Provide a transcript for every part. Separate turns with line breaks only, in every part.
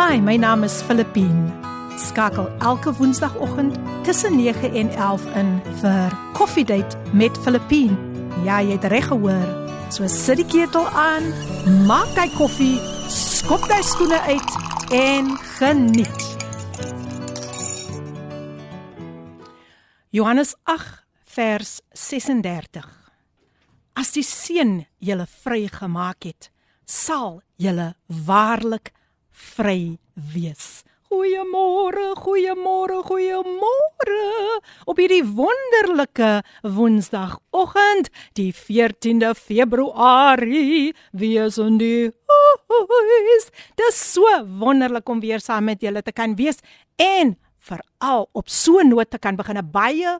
Hi, my naam is Filippine. Skakel elke woensdagoggend tussen 9 en 11 in vir Coffee Date met Filippine. Ja, jy het reg gehoor. So sit die ketel aan, maak jou koffie, skop jou skoene uit en geniet. Johannes 8 vers 36. As die seun julle vrygemaak het, sal julle waarlik vry wees. Goeiemôre, goeiemôre, goeiemôre. Op hierdie wonderlike Woensdagoggend, die 14de Februarie, wees in die huis. Dit is so wonderlik om weer saam met julle te kan wees en veral op so 'n noot te kan begin 'n baie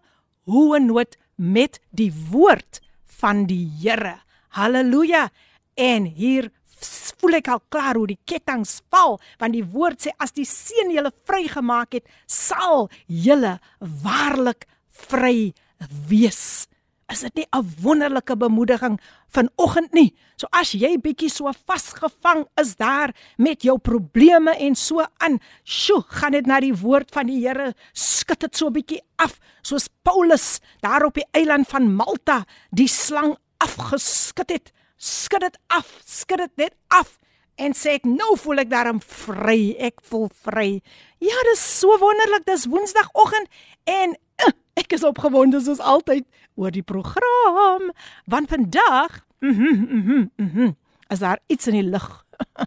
hoë noot met die woord van die Here. Halleluja. En hier voel ek al klaar hoe die kettinge val want die woord sê as die seun julle vrygemaak het sal julle waarlik vry wees. Is dit nie 'n wonderlike bemoediging vanoggend nie? So as jy bietjie so vasgevang is daar met jou probleme en so aan sjo gaan dit na die woord van die Here skud dit so bietjie af soos Paulus daar op die eiland van Malta die slang afgeskit het skud dit af, skud dit net af en sê ek nou voel ek daarom vry, ek voel vry. Ja, dis so wonderlik, dis Woensdagoggend en uh, ek is opgewonde soos altyd oor die program, want vandag, mhm, mhm, mhm, is daar iets in die lug.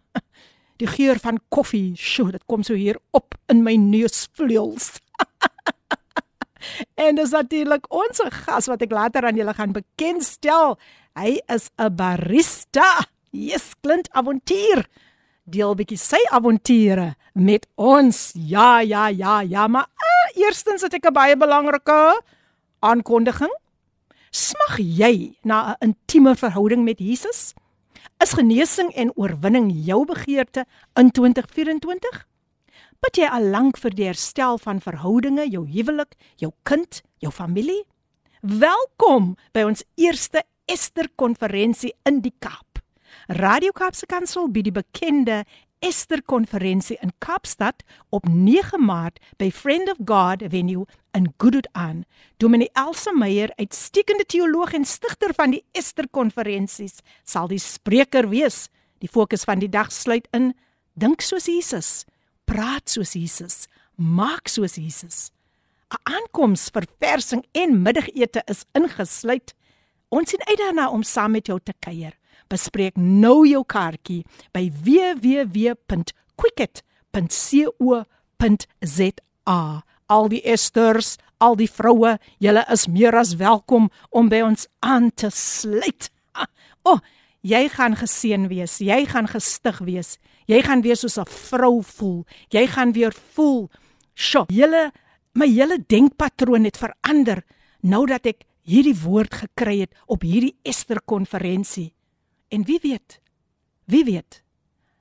die geur van koffie, sjoe, dit kom so hier op in my neusvleuels. en dis natuurlik ons gas wat ek later aan julle gaan bekendstel. Hy is 'n barista. Yes, Clint Avontuur. Deel bietjie sy avonture met ons. Ja, ja, ja, ja, maar uh, eerstens het ek 'n baie belangrike aankondiging. Smag jy na 'n intieme verhouding met Jesus? Is genesing en oorwinning jou begeerte in 2024? Bid jy al lank vir die herstel van verhoudinge, jou huwelik, jou kind, jou familie? Welkom by ons eerste Ester konferensie in die Kaap. Radio Kaapse Kansel bied die bekende Ester konferensie in Kaapstad op 9 Maart by Friend of God Venue in Goodwood aan. Dominee Elsa Meyer, uitstekende teoloog en stigter van die Ester konferensies, sal die spreker wees. Die fokus van die dag sluit in: Dink soos Jesus, praat soos Jesus, maak soos Jesus. 'n Aankoms vir persing en middagete is ingesluit. Ons sien uit daarna om saam met jou te kuier. Bespreek nou jou kaartjie by www.quicket.co.za. Al die esters, al die vroue, julle is meer as welkom om by ons aan te sluit. O, oh, jy gaan geseën wees, jy gaan gestig wees. Jy gaan weer soos 'n vrou voel. Jy gaan weer voel, "Sjoe, julle my hele denkpatroon het verander nou dat ek hierdie woord gekry het op hierdie Ester konferensie. En wie weet? Wie weet?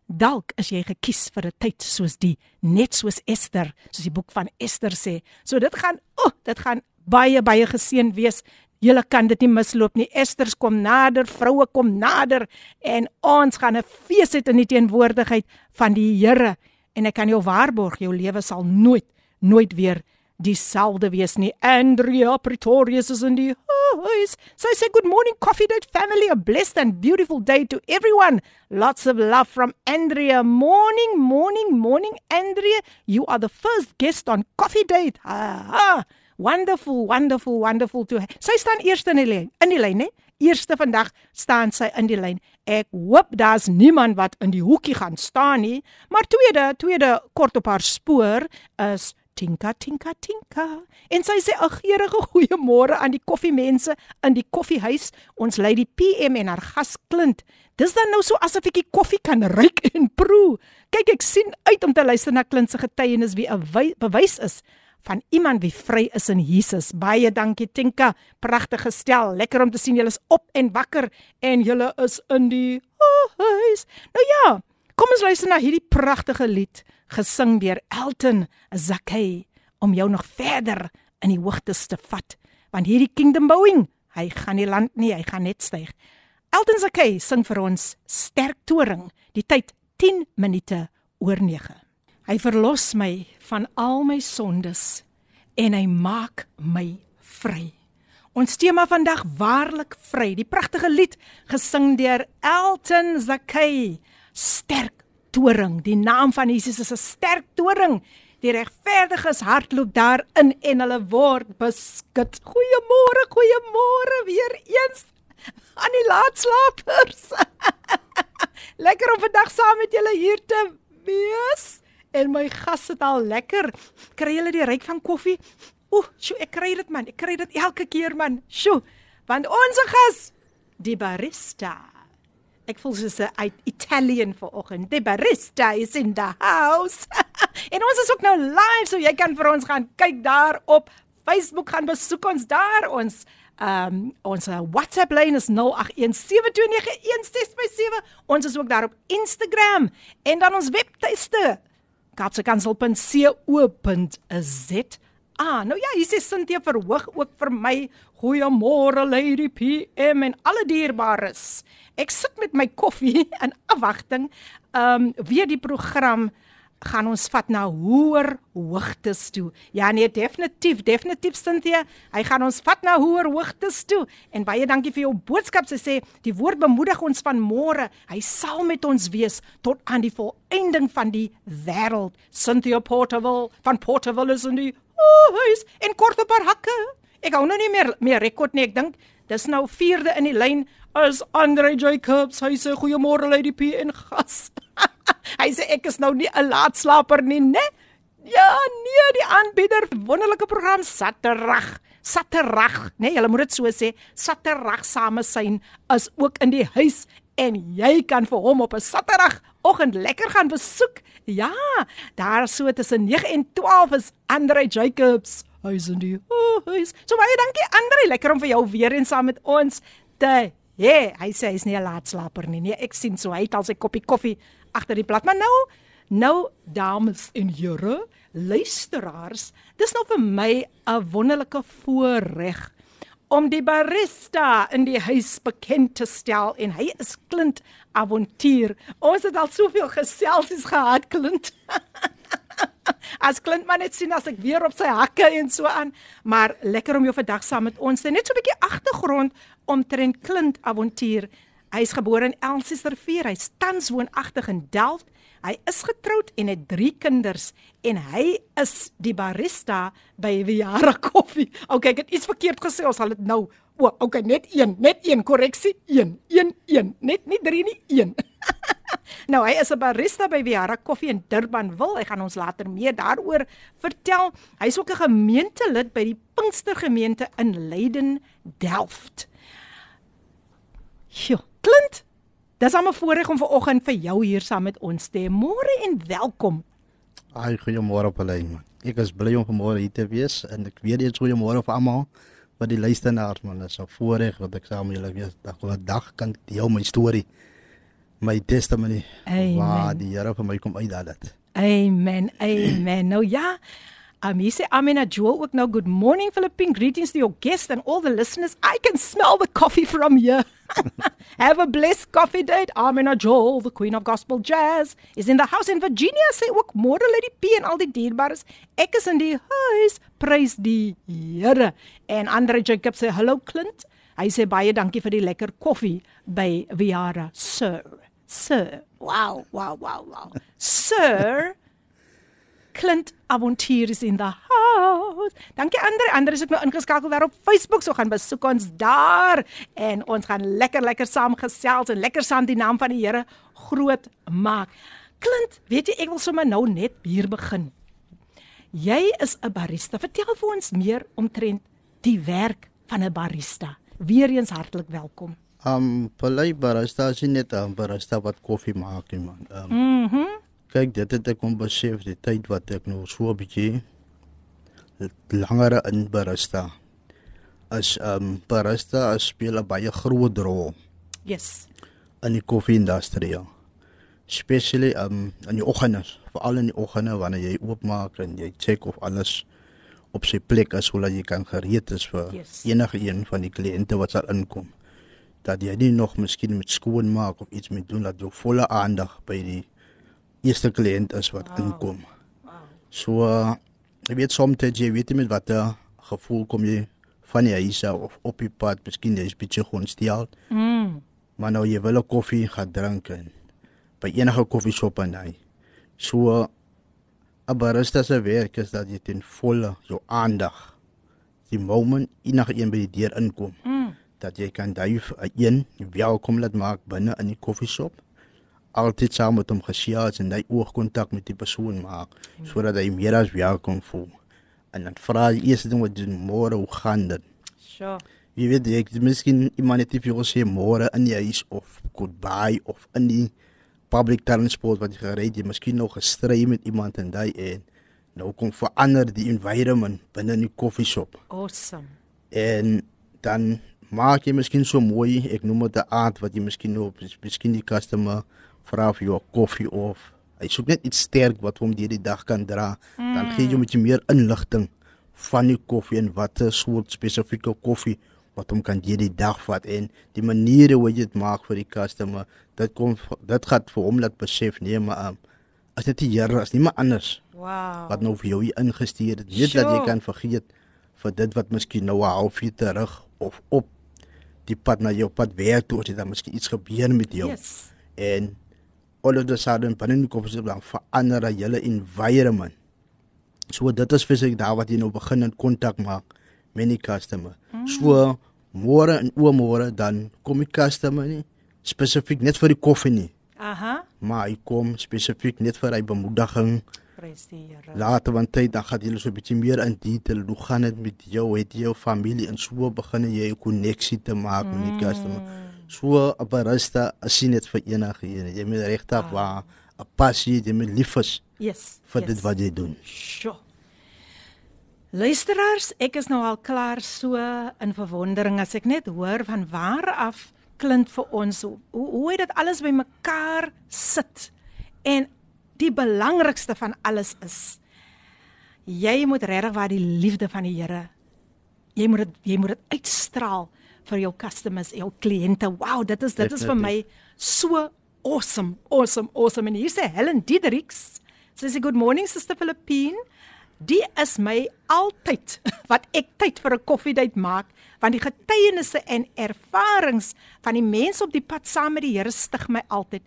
Dalk is jy gekies vir 'n tyd soos die, net soos Ester, soos die boek van Ester sê. So dit gaan, o, oh, dit gaan baie baie geseën wees. Julle kan dit nie misloop nie. Esters kom nader, vroue kom nader en ons gaan 'n fees hê in die teenwoordigheid van die Here. En ek kan jou waarborg, jou lewe sal nooit nooit weer dieselfde wees nie. Andrea Pretorius is in die huis. Sy sê good morning coffee date family, a blessed and beautiful day to everyone. Lots of love from Andrea. Morning, morning, morning Andrea. You are the first guest on coffee date. Ah, wonderful, wonderful, wonderful to. Sy staan eerste in die lyn, in die lyn, hè? Eerste vandag staan sy in die lyn. Ek hoop daar's niemand wat in die hoekie gaan staan nie, maar tweede, tweede kort op haar spoor is Tinka tinka tinka. En sy sê 'n geurende goeiemôre aan die koffiemense in die koffiehuis. Ons lei die PM en haar gas Klint. Dis dan nou so asof ek die koffie kan ruik en proe. Kyk, ek sien uit om te luister na Klint se getuienis wie 'n bewys is van iemand wie vry is in Jesus. Baie dankie Tinka. Pragtige stel. Lekker om te sien julle is op en wakker en julle is in die huis. Nou ja, kom ons luister na hierdie pragtige lied gesing deur Elton Zakay om jou nog verder in die hoogtes te vat want hierdie kingdom bouing hy gaan nie land nie hy gaan net styg Elton Zakay sing vir ons sterk toring die tyd 10 minute oor 9 Hy verlos my van al my sondes en hy maak my vry. Ons tema vandag waarlik vry. Die pragtige lied gesing deur Elton Zakay. Sterk toring. Die naam van Jesus is 'n sterk toring. Die regverdiges hardloop daarin en hulle word beskut. Goeiemôre, goeiemôre weer eens aan die laatslapers. lekker om vandag saam met julle hier te wees. En my gas sit al lekker. Kry julle die reuk van koffie? Ooh, sjoe, ek kry dit man. Ek kry dit elke keer man. Sjoe. Want ons gas, die barista. Ek voel soos 'n Italian vanoggend. Die barista is in the house. en ons is ook nou live, so jy kan vir ons gaan kyk daar op Facebook gaan besoek ons daar. Ons ehm um, ons WhatsApp lyn is 0817291657. Ons is ook daar op Instagram en dan ons webtuiste kapsekansel.co.za Ah, nou ja, hier sê Cynthia verhoog ook vir my. Goeiemôre Lady PM en alle dierbares. Ek sit met my koffie in afwagting. Ehm um, weer die program gaan ons vat na hoër hoogtes toe. Ja nee, definitief, definitief Cynthia. Hy gaan ons vat na hoër hoogtes toe. En baie dankie vir jou boodskap. Sy sê die woord bemoedig ons van môre. Hy sal met ons wees tot aan die volëinding van die wêreld. Cynthia Portable van Portable is in die huis en kort op haar hakke. Ek hou nou nie meer meer rekord nie. Ek dink dis nou vierde in die lyn as Andre Jacobs. Hy sê goeiemôre Lady P en gas. Hy sê ek is nou nie 'n laatslaper nie, né? Ja, nee, die aanbieder wonderlike program Saterdag. Saterdag, né? Nee, jy moet dit so sê. Saterdag samesyn is ook in die huis en jy kan vir hom op 'n Saterdag oggend lekker gaan besoek. Ja, daar so tussen 9 en 12 is Andre Jacobs. Hy's in die huis. So baie dankie Andre, lekker om vir jou weer eens saam met ons te hê. Hy sê hy's nie 'n laatslaper nie. Nee, ek sien so hy het al sy koppie koffie agter die blad. Maar nou, nou dames en here, luisteraars, dis nou vir my 'n wonderlike voorreg om die barista in die huis bekend te stel en hy is Clint Avontuur. Ons het al soveel geselsies gehad, Clint. as Clint maar net sien as ek weer op sy hakke en so aan, maar lekker om jou vandag saam met ons te net so 'n bietjie agtergrond omtrent Clint Avontuur. Hy is gebore in Elsiesrivier. Hy tans woonagtig in Delft. Hy is getroud en het 3 kinders en hy is die barista by Viara Koffie. Okay, ek het iets verkeerd gesê. Ons sal dit nou. O, okay, net een, net een korreksie. 1, 1, 1. Net nie 3 nie, 1. nou, hy is 'n barista by Viara Koffie in Durbanville. Hy gaan ons later meer daaroor vertel. Hy is ook 'n gemeentelid by die Pinkstergemeente in Leiden, Delft. Sjoe, Clint. Dis 'n voorreg om vanoggend vir jou hier saam met ons te hê. Môre en welkom.
Ai, goeiemôre op hulle man. Ek is bly om vanmôre hier te wees en ek weet jy goeiemôre vir almal wat die luisteraars man. Dit is 'n voorreg dat ek saam met julle wees. Dag oor dag kan deel my storie. My testimony. Waar die Here vir my kom uitdaag dit.
Amen. Amen. Nou ja, Amise Amina Joel ook nou good morning Philippine greetings to your guests and all the listeners. I can smell the coffee from here. Have a blessed coffee date. Amina Joel, the queen of gospel jazz, is in the house in Virginia. Sê ook môre Lady P en al die dierbares. Ek is in die huis. Prys die Here. En Andre Jacob sê hallo Clint. Hy sê baie dankie vir die lekker koffie by Viara, sir. Sir. Wow, wow, wow, wow. Sir Clint Avontuur is in the house. Dankie Andre. Andre is ook nou ingeskakel daar op Facebook. So gaan besoek ons daar en ons gaan lekker lekker saam gesels en lekker saam die naam van die Here groot maak. Clint, weet jy ek wil sommer nou net hier begin. Jy is 'n barista. Vertel vir ons meer omtrent die werk van 'n barista. Weereens hartlik welkom.
Um, polai barista is net 'n barista wat koffie maak, man. Um,
mhm. Mm
kyk dit het ek kom besef die tyd wat ek nou so 'n bietjie langer in barista as um barista speel 'n baie groot rol.
Yes.
In die koffie industrie. Especially um in die oggende, veral in die oggende wanneer jy oopmaak en jy check of alles op sy plek is sodat jy kan gereed is vir yes. enige een van die kliënte wat sal inkom. Dat jy nie nog miskien met skoon maak of iets met doen dat jy volle aandag by die eerste kliënt is wat wow. inkom. So jy weet soms jy weet nie met watter gevoel kom jy van die huis af of op die pad, miskien jy's bietjie gonstel. Mm. Maar nou jy wil 'n koffie gaan drink en by enige koffieshop en hy. So 'n barista se werk is dat jy ten volle jou aandag die moment enige een by die deur inkom. Mm. Dat jy kan duif een welkom laat maak binne in die koffieshop altyd saam met hom gesels en hy oogkontak met die persoon maak hmm. sodat hy meer as welkom voel. En dan vra hy eers ding wat doen môre hoe gaan dit?
Sure.
Wie weet ek miskien iemand het vir ons sê môre in die huis of goodbye of in die public transport wat jy gery het, jy miskien nog gestry met iemand en daai en nou kom verander die environment binne in die koffieshop.
Awesome.
En dan maak jy miskien so mooi, ek noem dit 'n aard wat jy miskien nou miskien die customer vra of jy 'n koffie of hy soek net iets sterk wat hom deur die dag kan dra. Mm. Dan gee jy hom 'n bietjie meer inligting van die koffie en watter soort spesifieke koffie wat hom kan deur die dag vat en die maniere hoe jy dit maak vir die customer. Dit kom dit gaan vir hom laat besef nee maar um, as dit die Here is, nie maar anders.
Wow.
Wat nou vir jou hier ingestuur het. Net sure. dat jy kan vergeet vir dit wat miskien nou 'n halfuur terug of op die pad na jou pad werk toe, dit dan miskien iets gebeur met jou.
Yes.
En all of the sudden binne die kop sit dan verander hele environment. So dit is fisiek daar wat jy nou begin in kontak maak met die customer. Mm. So môre en oormôre dan kom die customer nie spesifiek net vir die koffie nie.
Aha.
Maar hy kom spesifiek net vir hy bemoediging.
Presteer.
Later want tyd dan gaan jy so 'n bietjie meer in detail. Hoe gaan dit met jou? Het jy jou familie en so begin jy 'n koneksie te maak mm. met die customer. Mm so 'n as jy net vir enige een jy moet regtig ah. waar 'n passie jy moet lief is
yes
vir
yes.
dit wat jy doen
sure. luisteraars ek is nou al klaar so in verwondering as ek net hoor van waar af klink vir ons hoe hoe het dit alles bymekaar sit en die belangrikste van alles is jy moet regtig waar die liefde van die Here jy moet dit jy moet dit uitstraal vir jou customers, jou kliënte. Wow, dit is dit Definitely. is vir my so awesome, awesome, awesome. En hier sê Helen Diedriks, sy sê good morning Sister Philippine. Die is my altyd wat ek tyd vir 'n koffiedייט maak, want die getuienisse en ervarings van die mense op die pad saam met die Here stig my altyd.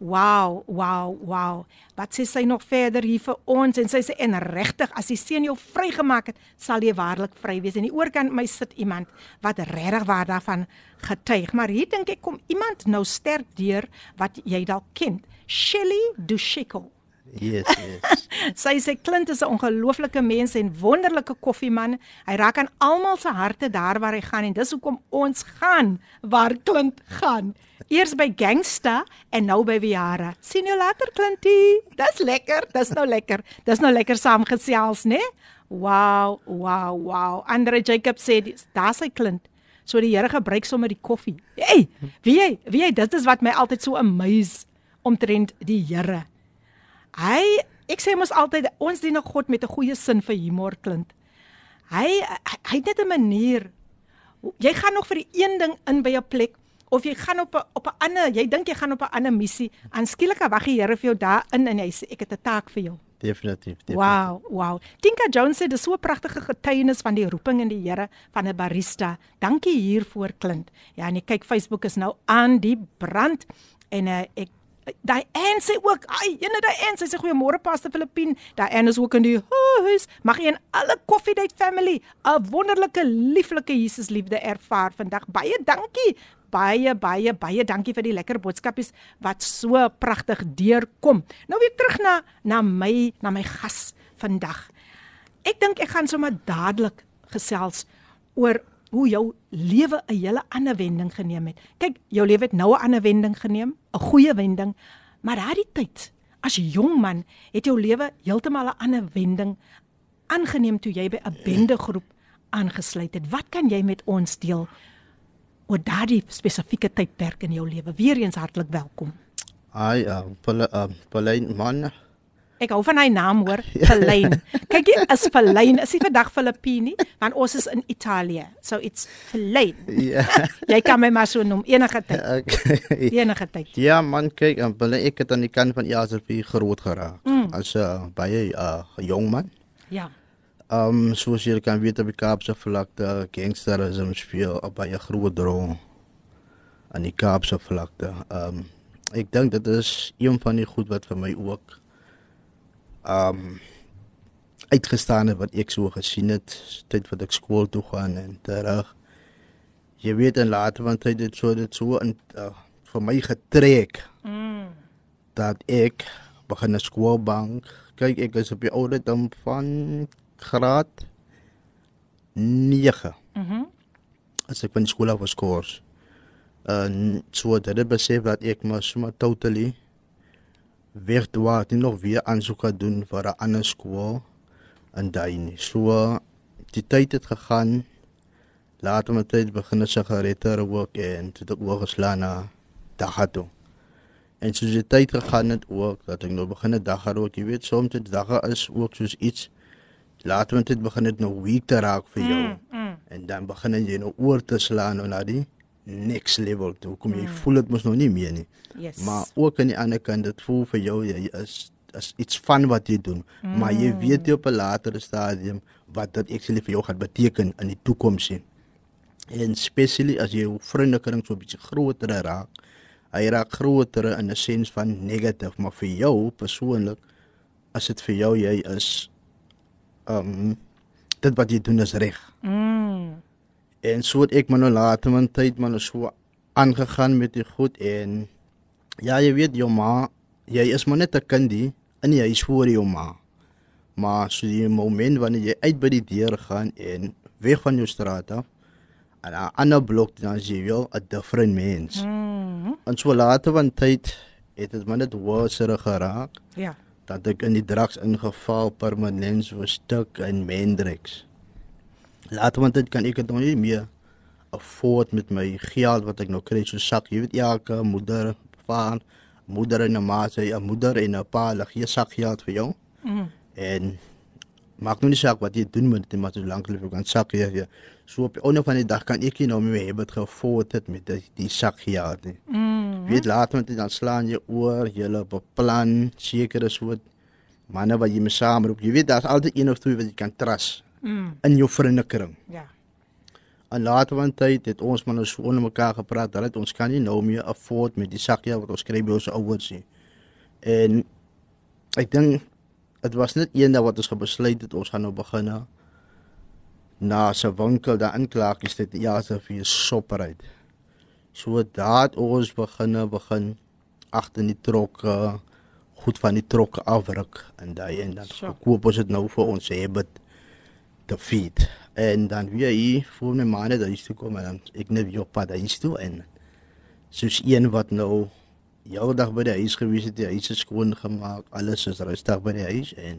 Wow, wow, wow. Wat sê sy nog verder hier vir ons en sy sê en regtig as die seun jou vrygemaak het, sal jy waarlik vry wees. En die oorkant my sit iemand wat regtig waar daarvan getuig. Maar hier dink ek kom iemand nou sterk deur wat jy dalk ken. Shelly Dushiko.
Yes, yes.
sy sê Clint is 'n ongelooflike mens en wonderlike koffieman. Hy raak aan almal se harte daar waar hy gaan en dis hoekom ons gaan waar Clint gaan. Eers by Gangsta en nou by Viara. Sien jou later Clintie. Dis lekker. Dis nou lekker. Dis nou lekker saamgesels, né? Wow, wow, wow. Andre Jacob sê daar's hy Clint. So die Here gebruik sommer die koffie. Hey, wie jy, wie jy, dit is wat my altyd so amaze omtrent die Here. Hy ek sê mos altyd ons dien 'n God met 'n goeie sin vir humor klink. Hy hy het net 'n manier. Jy gaan nog vir die een ding in by 'n plek of jy gaan op 'n op 'n ander, jy dink jy gaan op 'n ander missie. Aanskielik wag die Here vir jou daar in en hy sê ek het 'n taak vir jou.
Definitief, definitief.
Wow, wow. Tinka Jones sê dis so 'n pragtige getuienis van die roeping in die Here van 'n barista. Dankie hiervoor Klint. Ja, en ek kyk Facebook is nou aan die brand en uh, ek daai en sê ook, ai, ene daai en sê goeiemôre Pastor Filippin. Daai en is ook in die huis. Mag jy en alle Coffee Date family 'n wonderlike lieflike Jesus liefde ervaar vandag. Baie dankie. Baie baie baie dankie vir die lekker boodskapies wat so pragtig deurkom. Nou weer terug na na my na my gas vandag. Ek dink ek gaan sommer dadelik gesels oor hoe jou lewe 'n hele ander wending geneem het. Kyk, jou lewe het nou 'n ander wending geneem, 'n goeie wending, maar daardie tyd, as jong man, het jou lewe heeltemal 'n ander wending aangeneem toe jy by 'n bendegroep aangesluit het. Wat kan jy met ons deel oor daardie spesifieke tydperk in jou lewe? Weereens hartlik welkom.
Ai, uh, Pauline man.
Ek hou van hy naam hoor, Verlyn. Kyk jy is Verlyn, is nie vandag Filippini, want ons is in Italië. So it's Verlyn.
Ja.
Jy kan my maar so noem enige tyd.
Okay.
Enige tyd.
Ja man, kyk, ek het aan die kant van Jasefie groot geraak. Mm. As 'n uh, baie uh, jong man.
Ja.
Ehm um, soos jy kan weet op die Kaapse vlakte, gangsterisme speel 'n baie groot rol aan die Kaapse vlakte. Ehm um, ek dink dit is een van die goed wat vir my ook um, uitgestaan het wat ek so gesien het tyd wat ek skool toe gaan en terug. Jy weet en later want hy dit so dit so in uh, vir my getrek
Mm.
dat ek begin 'n skoolbank. Kyk, ek is op die ouderdom van graad 9
Mhm.
as ek van die skool af was koers. En so dat ek besef dat ek maar sommer totally weg toe nie nog weer aansoek gaan doen vir 'n ander skool in daai nie. So die tyd het gegaan. Later met tyd begin sigarette rook en toe het ek oorgeslaan na dagga toe. En soos die tyd gegaan het ook dat ek nou begin 'n dagga rook, jy weet soms dit dagga is ook soos iets later met tyd begin dit nou weak te raak vir jou.
Mm, mm.
En dan begin jy nou oor te slaan nou na die next level toe. Kom jy voel dit mos nog nie meer nie.
Yes.
Maar ook aan die ander kant dit voel vir jou jy is is iets van wat jy doen, mm. maar jy weet jy op 'n latere stadium wat dit actually vir jou gaan beteken in die toekoms sien. En spesiaal as jy jou vriendekring so 'n bietjie groter raak. Hy raak groter in 'n sens van negatief, maar vir jou persoonlik as dit vir jou jy is um dit wat jy doen is reg.
Mm.
En so het ek maar nou later met tyd maar nou so aangegaan met die goed en ja, jy weet jou ma, jy is maar net 'n kindie in die huis voor jou ma. Maar so die moment wanneer jy uit by die deur gaan en weg van jou straat af en 'n ander blok dan is jy wel 'n different mens.
Mm.
En so later van tyd het dit maar net worser geraak
Ja.
dat ek in die drugs ingeval permanent so stuk in Mendrix. Later want dit kan ek dit nog nie meer afford met my geld wat ek nou kry so sak. Jy weet elke moeder, vader, moeder en 'n ma sê 'n moeder en 'n pa lag hier sak geld vir jou.
Mm.
En maak nou nie saak wat jy doen met dit maar solank jy kan sak hier. Ja. So op 'n ander van die dag kan ek nie nou meer hê wat gevoerd het met die, die sak geld nie.
Mm.
Weet later met dan slaan jy oor, jy beplan sekere soort manne wat jy mee saamroep. Jy weet daar's altyd een of twee wat jy kan trust
Mm.
in jou vriendekring.
Ja.
En later van tyd het ons maar nou so onder mekaar gepraat dat ons kan nie nou meer afford met die sakkie wat ons kry by ons ouers nie. En ek dink dit was net eendag wat ons gebesluit het ons gaan nou begin na 'n winkel daar in Klaakies dit ja so vir sopperheid. So daad ons begin begin agter in die trokke goed van die trokke afruk en daai en dan
Sure.
koop ons dit nou vir ons hebben te feed. En dan weer hier voor my maande daar is toe kom en dan ek net weer op pad huis toe en soos een wat nou jou dag by die huis gewees het, die huis is skoon gemaak, alles is rustig by die huis en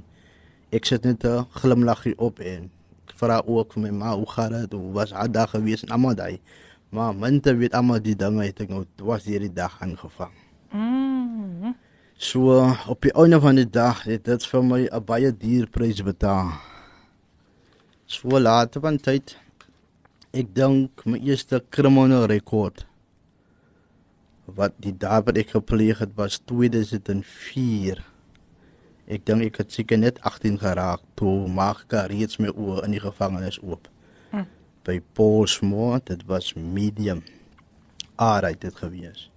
ek sit net 'n glimlaggie op en vra ook vir my ma hoe gaan dit? Hoe was haar dag gewees en almal daai. Maar mense weet almal die dinge het ek nou was hierdie dag aangevang.
Mm.
So op die einde van die dag het dit vir my 'n baie duur prys betaal. So later van tyd ek dink my eerste kriminele rekord wat die daad wat ek gepleeg het was 2004. Ek dink ek het seker net 18 geraak toe maak ek reeds my oë in die gevangenis oop.
Hm.
By Paulsmoor, dit was medium. Alright dit gewees.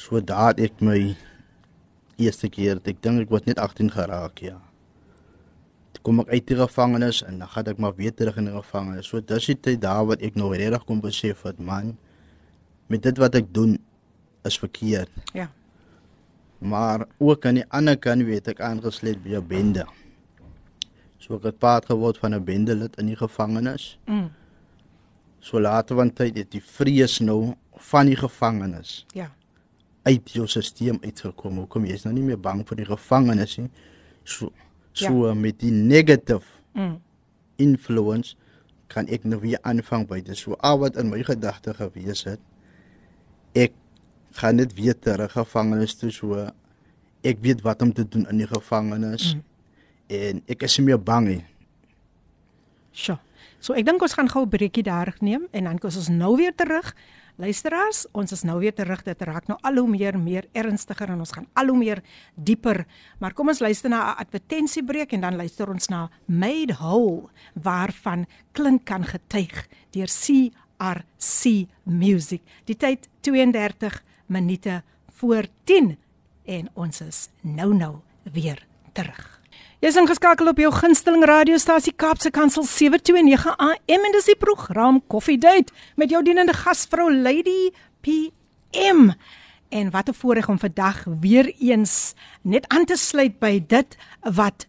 So daad ek my eerste keer, ek dink ek was net 18 geraak, ja. Kom ek uit die gevangenis en dan gaan ek maar weer terug in die gevangenis. So dis die tyd daar wat ek nou regtig kom besef het, man, met dit wat ek doen is verkeerd.
Ja.
Maar ook aan die ander kant weet ek aangesluit by 'n bende. So ek het paart geword van 'n bendelid in die gevangenis.
Mm.
So later van tyd het die vrees nou van die gevangenis
Ja.
uit jou stelsel uitgekom. Hoekom jy is nou nie meer bang vir die gevangenis nie. So so ja. met die negative
Mm.
influence kan ek nou weer aanvang by dit. So al wat in my gedagte gewees het, ek gaan net weer terug gevangenis toe so ek weet wat om te doen in die gevangenis mm. en ek is nie meer bang nie.
Sjoe. So ek dink ons gaan gou 'n breekie daar neem en dan kos ons nou weer terug. Luisteraars, ons is nou weer terug. Dit raak nou al hoe meer meer ernstiger en ons gaan al hoe meer dieper. Maar kom ons luister na 'n advertensiebreek en dan luister ons na Made Whole waarvan klink kan getuig deur CRC Music. Die tyd 32 minute voor 10 en ons is nou nou weer terug. Jy's ingeskakel op jou gunsteling radiostasie Kaapse Kansel 729 AM en dis die program Coffee Date met jou dienende gasvrou Lady PM. En wat 'n voorreg om vandag weer eens net aan te sluit by dit wat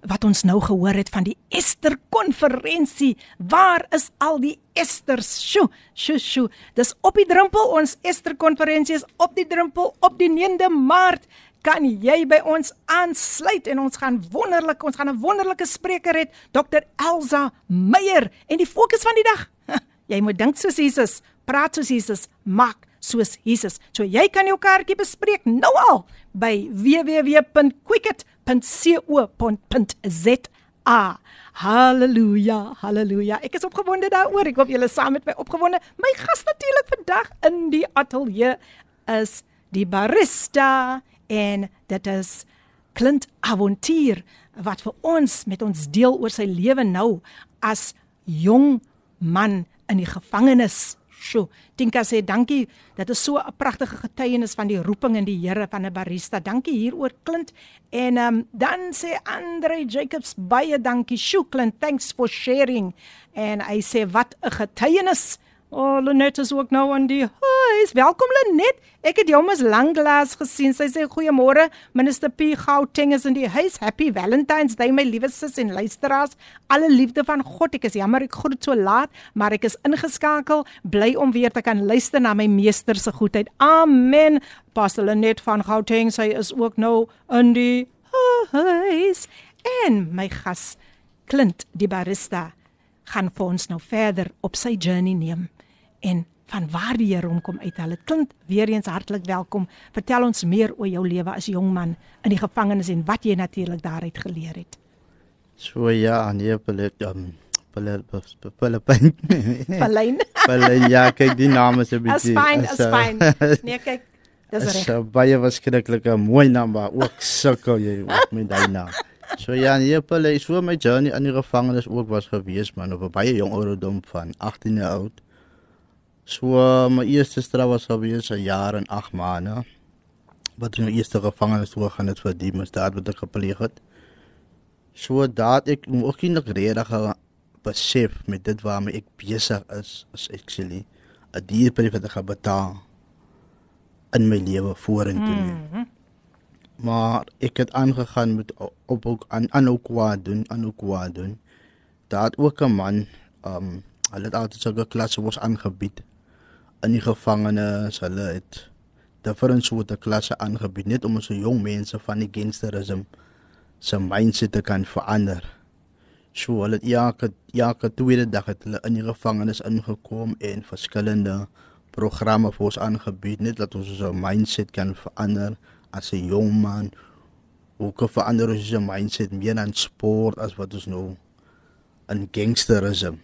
wat ons nou gehoor het van die Ester konferensie. Waar is al die Esters? Sjoe, sjoe, sjoe. Dis op die drempel ons Ester konferensie is op die drempel op die 9de Maart kan jy by ons aansluit en ons gaan wonderlik ons gaan 'n wonderlike spreker hê Dr Elsa Meyer en die fokus van die dag jy moet dink soos Jesus praat soos Jesus maak soos Jesus so jy kan jou kaartjie bespreek nou al by www.quicket.co.za Halleluja, halleluja. Ek is opgewonde daaroor. Ek hoop julle saam met my opgewonde. My gas natuurlik vandag in die ateljee is die barista en dit is Clint Avontuur wat vir ons met ons deel oor sy lewe nou as jong man in die gevangenis. Sjoe, Tinka sê dankie. Dit is so 'n pragtige getuienis van die roeping in die Here van 'n barista. Dankie hieroor Clint. En ehm um, dan sê Andre Jacobs baie dankie. Sjoe Clint, thanks for sharing. En hy sê wat 'n getuienis. Oh, Lenet is ook nou aan die huis. Welkom Lenet. Ek het jou mos lanklaas gesien. Sy sê goeiemôre. Minister P Gauteng is in die huis. Happy Valentine's Day my liewe sis en luisteraars. Alle liefde van God. Ek is jammer ek groet so laat, maar ek is ingeskakel. Bly om weer te kan luister na my meester se goedheid. Amen. Pastor Lenet van Gauteng sy is ook nou in die huis. En my gas Clint die barista gaan vir ons nou verder op sy journey neem en van waar die Here hom kom uithaal. Dit klink weer eens hartlik welkom. Vertel ons meer oor jou lewe as jong man in die gevangenis en wat jy natuurlik daaruit geleer het.
So ja, nee, Pilet, um, Pilet, Pilet.
Pilet,
ja, kyk die naam is 'n
As
bietjie.
fyn, as fyn. Nee, kyk, dis reg.
So baie verskriklike mooi naam, maar ook sukkel jy ook met daai naam. So ja, nee, Pilet, so my journey in die gevangenis ook was gewees man, op 'n baie jong ouderdom van 18 jaar oud. So my eerste straf was gewees 'n jaar en 8 maande. Wat in die eerste gevangenis toe gaan het vir die misdaad wat ek gepleeg het. So dat ek ook nie regtig besef met dit waarmee ek besig is as actually 'n dierbrief wat ek gaan betaal in my lewe vorentoe. Mm -hmm. Maar ek het aangegaan met op ook aan aan ook kwaad doen, aan ook kwaad doen. Daar ook 'n man, um hulle het altyd so 'n klas was aangebied in die gevangenes, hulle het different soorte klasse aangebied net om so jong mense van die gangsterisme se mindset te kan verander. So hulle het elke elke tweede dag het hulle in die gevangenis ingekom en verskillende programme vir ons aangebied net dat ons so mindset kan verander as 'n jong man. Hoe kan verander ons se mindset meer aan sport as wat ons nou in gangsterisme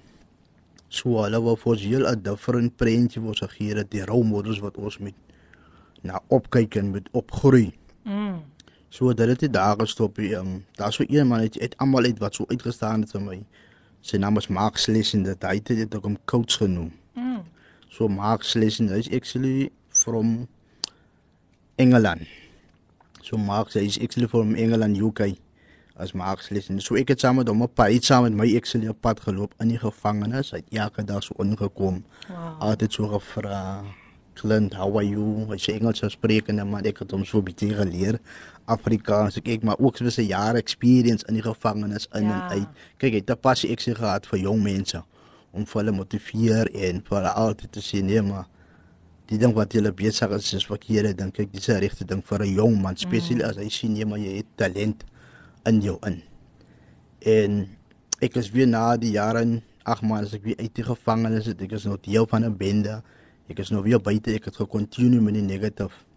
So hulle wou vir ons heel 'n different prentjie wou gee dat die rolmodels wat ons met na opkyk en met opgroei. Mm. So dat dit daar gestop. Um, daar so een man het, het almal uit wat so uitgestaan het vir my. Sy naam is Mark Slesen dat hy het dit ook 'n coach genoem. Mm. So Mark Slesen is actually from Engeland. So Mark is actually from England UK as Max lees. So ek het saam met hom op pad saam met my eksel op pad geloop in die gevangenis. Hy het elke dag so ingekom. Wow. Altyd so gevra, "Clint, how are you?" Hy sê Engels spreek en maar ek het hom so bietjie geleer Afrikaans. Ek ek maar ook so 'n jaar experience in die gevangenis in ja. en uit. Kyk, hy het 'n passie ek sê gehad vir jong mense om vir hulle motiveer en vir hulle altyd te sien nee maar die ding wat jy besig is is verkeerde dink ek dis 'n regte ding vir 'n jong man spesiaal mm. as hy sien nee maar jy het talent in jou in. En ek is weer na die jare 8 maande as ek weer uit die gevangenis het, ek is nog deel van 'n bende. Ek is nog weer buite, ek het gekontinueer met die negative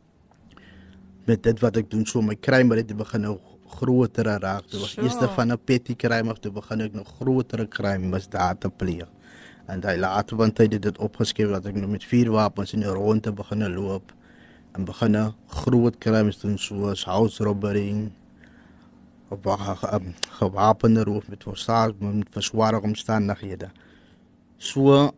met dit wat ek doen so my crime het begin nou groter raak. Dit was
Sure.
eerste van 'n petty crime af toe begin ek nog groter crime misdaad te pleeg. En daai later want hy het dit opgeskryf dat ek nou met vier wapens in die ronde begin loop en begin groot crimes doen soos house robbery gewapende roof met versaak met versware omstandighede. So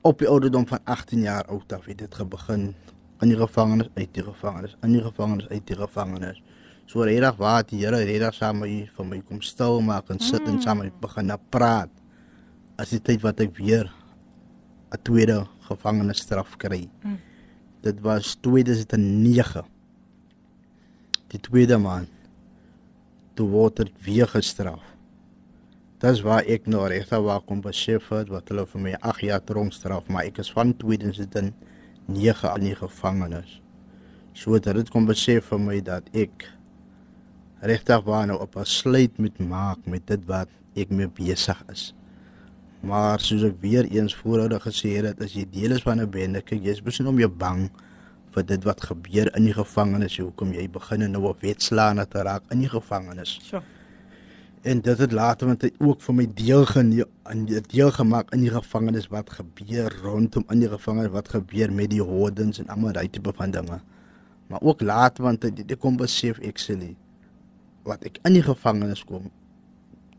op die ouderdom van 18 jaar oud af het dit begin in die gevangenis uit die gevangenis in die gevangenis uit die gevangenis. So redig waar die Here redig saam met my van my kom stil maak en sit en saam met begin na praat. As die tyd wat ek weer 'n tweede gevangenisstraf kry.
Mm.
Dit was 2009. Die tweede maand toe word dit weer gestraf. Dis waar ek nou regtig waar kom besef het wat hulle vir my 8 jaar tronkstraf, maar ek is van 2009 in die gevangenis. So dat dit kom besef vir my dat ek regtig waar nou op 'n sluit moet maak met dit wat ek mee besig is. Maar soos ek weer eens voorhoudig gesê het, as jy deel is van 'n bende, kyk jy's besig om jou bang vir dit wat gebeur in die gevangenis, hoekom jy begin nou op wetslaane te raak in die gevangenis.
So.
En dit het later met ook vir my deel in deel gemaak in die gevangenis wat gebeur rondom in die gevangenis wat gebeur met die hordens en almal daai tipe van dinge. Maar ook later want dit ek kom besef ek sê nie wat ek in die gevangenis kom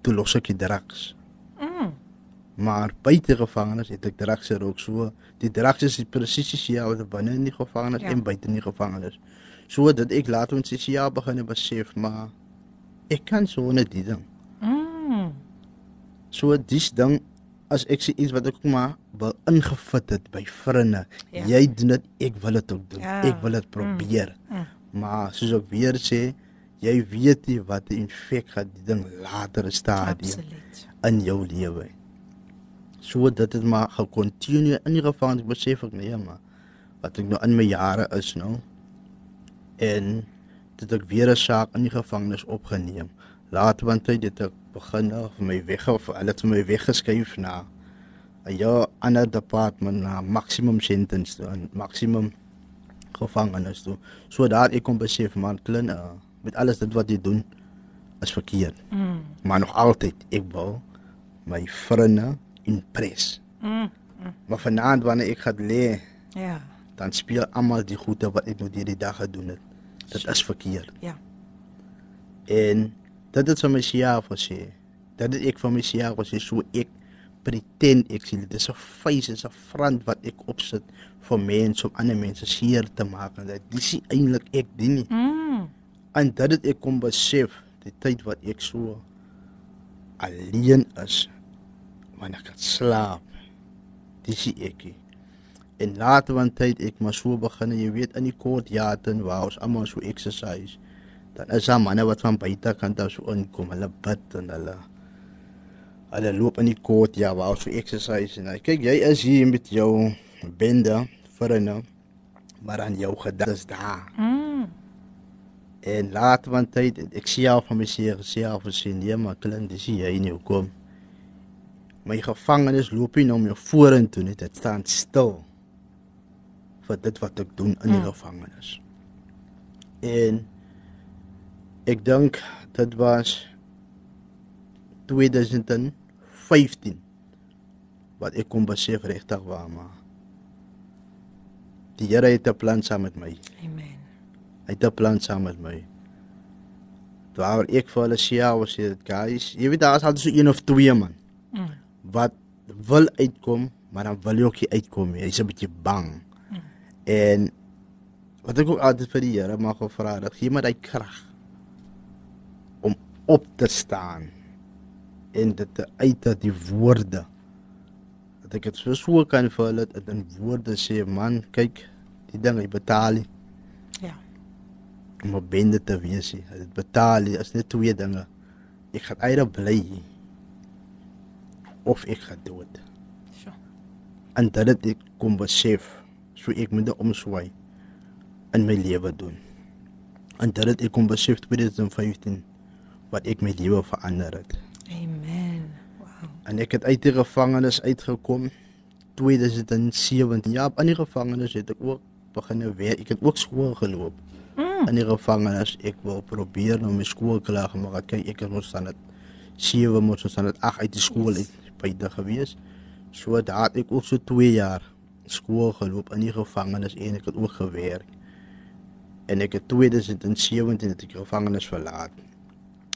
toe los ek die drugs.
Mm.
Maar buite gevangenis het ek drugs ook so. Die drugs is presies dieselfde binne in die gevangenis
Ja.
en buite in die gevangenis. So dat ek later ses jaar begin besef maar ek kan so net die ding.
Mm.
So dis ding as ek sê iets wat ek maar wil ingefit het by vriende.
Ja.
Jy doen dit, ek wil dit ook doen.
Ja.
Ja. Ek wil dit probeer.
Mm.
Mm. Maar soos ek weer sê, jy weet nie wat die infek gaan die ding later stadium
Absoluut.
in jou lewe. So dit het maar gekontinueer in die gevangenis besef ek nee maar wat ek nou in my jare is nou en dit ek weer 'n saak in die gevangenis opgeneem. Later want hy dit ek begin nou vir my weg of hulle het my weggeskuif na 'n ja ander department na maximum sentence toe, en maximum gevangenis toe. So daar ek kom besef man klin uh, met alles dit wat jy doen is verkeerd
Mm.
maar nog altyd ek wil my vriende impres.
Mm.
Maar vanaand wanneer ek gaan lê,
Ja.
dan speel almal die goeie wat ek nou hierdie dag gedoen het. Dit is verkeerd.
Ja.
En dit het vir my self gesê. Dat het ek vir my self gesê so ek pretend ek sien dit is 'n face is 'n front wat ek opsit vir mense om ander mense seer te maak en dit dis eintlik ek dien nie.
Mm.
En dit het ek kom besef die tyd wat ek so alleen is wanneer ek het slaap. Dis ek. nie. En later van tyd ek maar so begin, jy weet in die kort jaten waar ons almal so exercise. Dan is daar manne wat van buitekant af so inkom, hulle bid en hulle hulle loop in die kort ja waar ons so exercise en hy, kyk jy is hier met jou bende vir 'n maar dan jou gedagtes daar.
Mm.
En later van tyd ek self van myself self gesien, nee maar klink dis nie jy nie hoekom. My gevangenis loop nie om jou vorentoe nie, dit staan stil. vir dit wat ek doen in die
Mm.
gevangenis. En ek dink dit was 2015 wat ek kom besef regtig waar maar die Here het 'n plan saam met my.
Amen.
Hy het 'n plan saam met my. Waar ek vir hulle sê, was dit guys, jy weet daar is altyd so een of twee man
Mm.
Wat wil uitkom, maar dan wil jy ook nie uitkom nie. Hy's 'n bietjie bang.
Mm.
En wat ek ook altyd vir die Here mag gevra het, gee my daai krag om op te staan en dit te uit uit die woorde dat ek dit so so kan vir hulle dit in woorde sê man kyk die ding hy betaal nie
Ja.
om 'n bende te wees dit betaal nie is net twee dinge ek gaan either bly of ek gaan dood
So.
en dit het ek kom besef so ek moet 'n omswaai in my lewe doen en dit het ek kom besef 2015 wat ek my lewe verander het
Amen. Wow.
en ek het uit die gevangenis uitgekom 2017 ja in die gevangenis het ek ook begin werk ek het ook skool geloop mm. in die gevangenis. Ek wou probeer om my skool klaar gemaak. Kyk, ek moes dan dit 7 moes ons dan dit 8 uit die skool uit buite gewees. So daar het ek ook so 2 jaar skool geloop in die gevangenis en ek het ook gewerk. En ek het 2017 het ek gevangenis verlaat.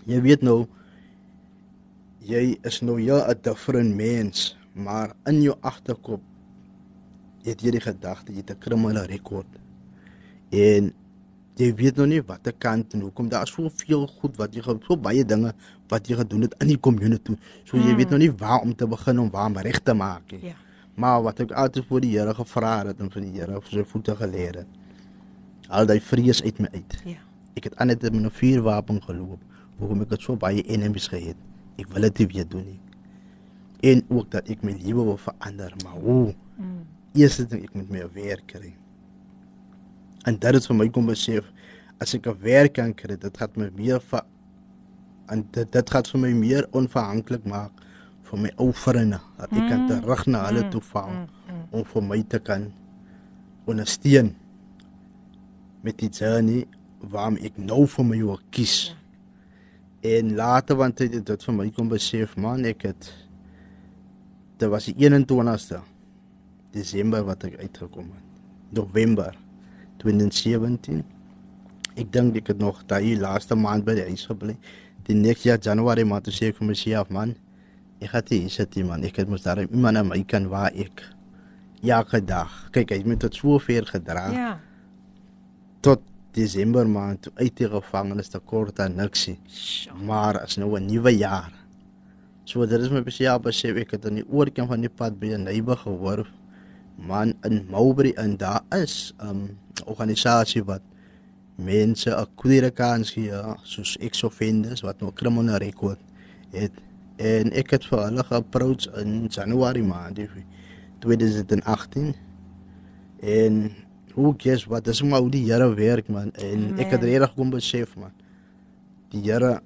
Jy weet nou jy is nou ja 'n different mens, maar in jou agterkop het jy die gedagte jy het 'n kriminele rekord. En jy weet nog nie watter kant en hoekom daar is soveel goed wat jy so baie dinge wat jy gedoen het in die community. So jy mm. weet nog nie waar om te begin om waar om reg te maak nie. Ja. Maar wat ek altyd voor die Here gevra het en van die Here op sy voete geleer het. Al daai vrees uit my uit. Ja. Ek het aannet met 'n vuurwapen geloop. Hoekom ek het so baie enemies gehad. Ek wil dit weer doen nie. En ook dat ek my lewe wil verander, maar hoe? Mm. Eers ding ek moet my werk kry. En dit het vir my kom besef as ek 'n werk kan kry, dit gaan my meer vir en dit dit gaan vir my meer onafhanklik maak vir my ou vriende. Dat ek kan mm. terug na hulle toe val mm, mm, om vir my te kan ondersteun met die journey waarom ek nou vir my wil kies. Ja. En later want dit dit vir my kom besef man ek het dit was die 21ste Desember wat ek uitgekom het. November 2017. Ek dink ek het nog daai laaste maand by die huis gebly. Die nekste jaar Januarie maand toe sê ek vir myself man, ek gaan dit sit man. Ek het mos daar iemand aan my kan waar ek elke dag. Kyk, hy het my tot so ver gedra. Ja. Tot Desember maand uit die gevangenis te kort aan niksie. Maar as nou 'n nuwe jaar. So dit is my spesiaal besef ek het aan die oorkant van die pad by 'n neighbor gehoor man in Mowbray en daar is 'n um, organisasie wat mense 'n kwere kans gee soos ex-offenders wat nou kriminele rekord het. En ek het vir hulle geapproach in Januarie maand 2018 en hoe kies wat is maar hoe die Here werk man. En nee. ek het reg kom besef man die Here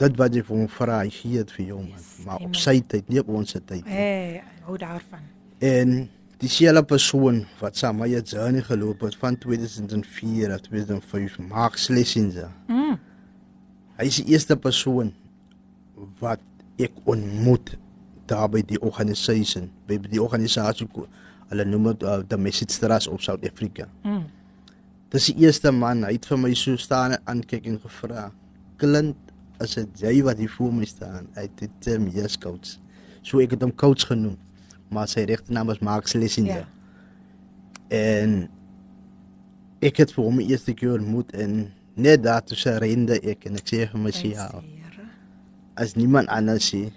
dit wat jy vir hom vra hy gee dit vir jou man. Yes, maar op sy tyd nie op ons tyd
nie. Hey, hou daarvan.
En dieselfde persoon wat saam met my journey geloop het van 2004 tot 2005 Mark Schlesinger mm. hy is die eerste persoon wat ek ontmoet daar by die organisasie by die organisasie hulle noem dit uh, the message trust op South Africa. Mm. Dis die eerste man, hy het vir my so staan en aankyk en gevra, "Clint, as dit jy wat hier voor my staan?" Hy het dit um, yes coach. So ek het hom coach genoem, maar sy regte naam is Mark Schlesinger. Yeah. En ek het vir hom die eerste keer ontmoet en net daar toe sy rende ek en ek sê vir my sy ja. As niemand anders sê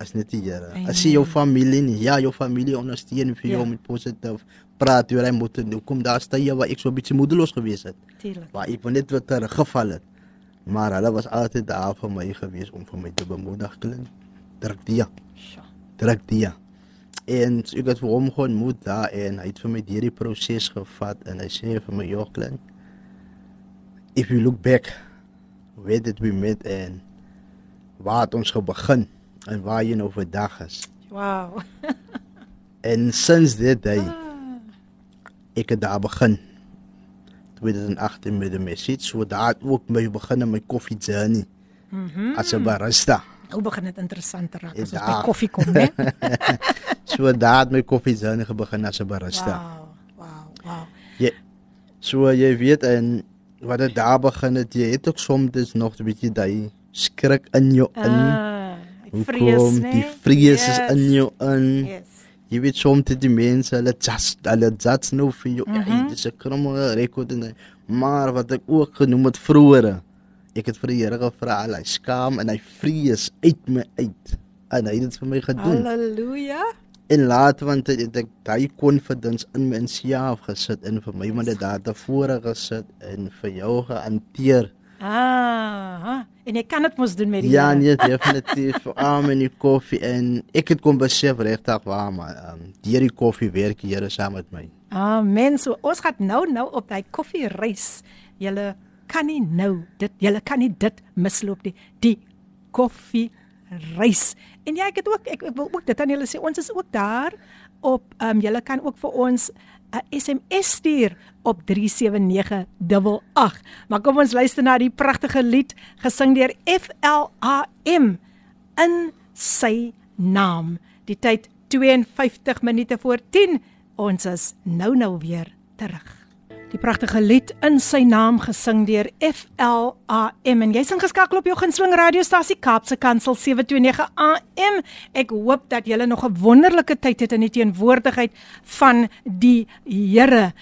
as net die Here. As jy jou familie nie, ja, jou familie ondersteun vir jou ja. met positief praat oor hy moet nou kom daar staan jy waar ek so 'n bietjie moedeloos gewees het. Tuurlik. Waar ek net wat teruggeval het. Maar hulle was altyd daar vir my gewees om vir my te bemoedig klink. Druk die. Ja. Druk die. En ek het vir hom gewoon moet daar en hy het vir my hierdie proses gevat en hy sê vir my joh klink. If you look back where did we met en waar het ons begin? en waar jy nou vandag is.
Wow.
en since that day ah. ek het daar begin. 2018 met die message, so daar ook my begin met my koffie journey. Mhm. Mm as 'n barista.
Hoe begin dit interessant te raak as ons by koffie kom, né?
so het my koffie journey begin as 'n barista.
Wow. Wow. Wow.
Ja. So jy weet en wat dit daar begin het, jy het ook soms nog 'n bietjie daai skrik in jou in. Ah vrees, nee. Die vrees yes. is in jou in. Yes. Jy weet soms dit die mense, hulle just hulle just nou vir jou. Mm -hmm. Dit is 'n kriminele rekord en maar wat ek ook genoem het vroeër. Ek het vir die Here gevra, hy skaam en hy vrees uit my uit. En hy het dit vir my gedoen.
Halleluja.
En laat want ek daai confidence in my self gesit en vir my maar dit daar tevore gesit en vir jou gehanteer.
Ah, en ek kan dit mos doen met
die Ja, nee, definitief. Arm in die koffie en ek het kom besef regtig waar maar um, deur die koffie werk die Here saam met my.
Amen. So ons gaan nou nou op daai koffiereis. Julle kan nie nou dit julle kan nie dit misloop nie. Die koffiereis. En ja, ek het ook ek, ek wil ook dit aan julle sê ons is ook daar op ehm um, julle kan ook vir ons 'n SMS stuur op 37988. Maar kom ons luister na die pragtige lied gesing deur FLAM in sy naam. Die tyd 52 minute voor 10. Ons is nou nou weer terug. Die pragtige lied in sy naam gesing deur FLAM en jy sing geskakel op jou gunsteling radiostasie Kaapse Kansel 729 AM. Ek hoop dat julle nog 'n wonderlike tyd het in die teenwoordigheid van die Here.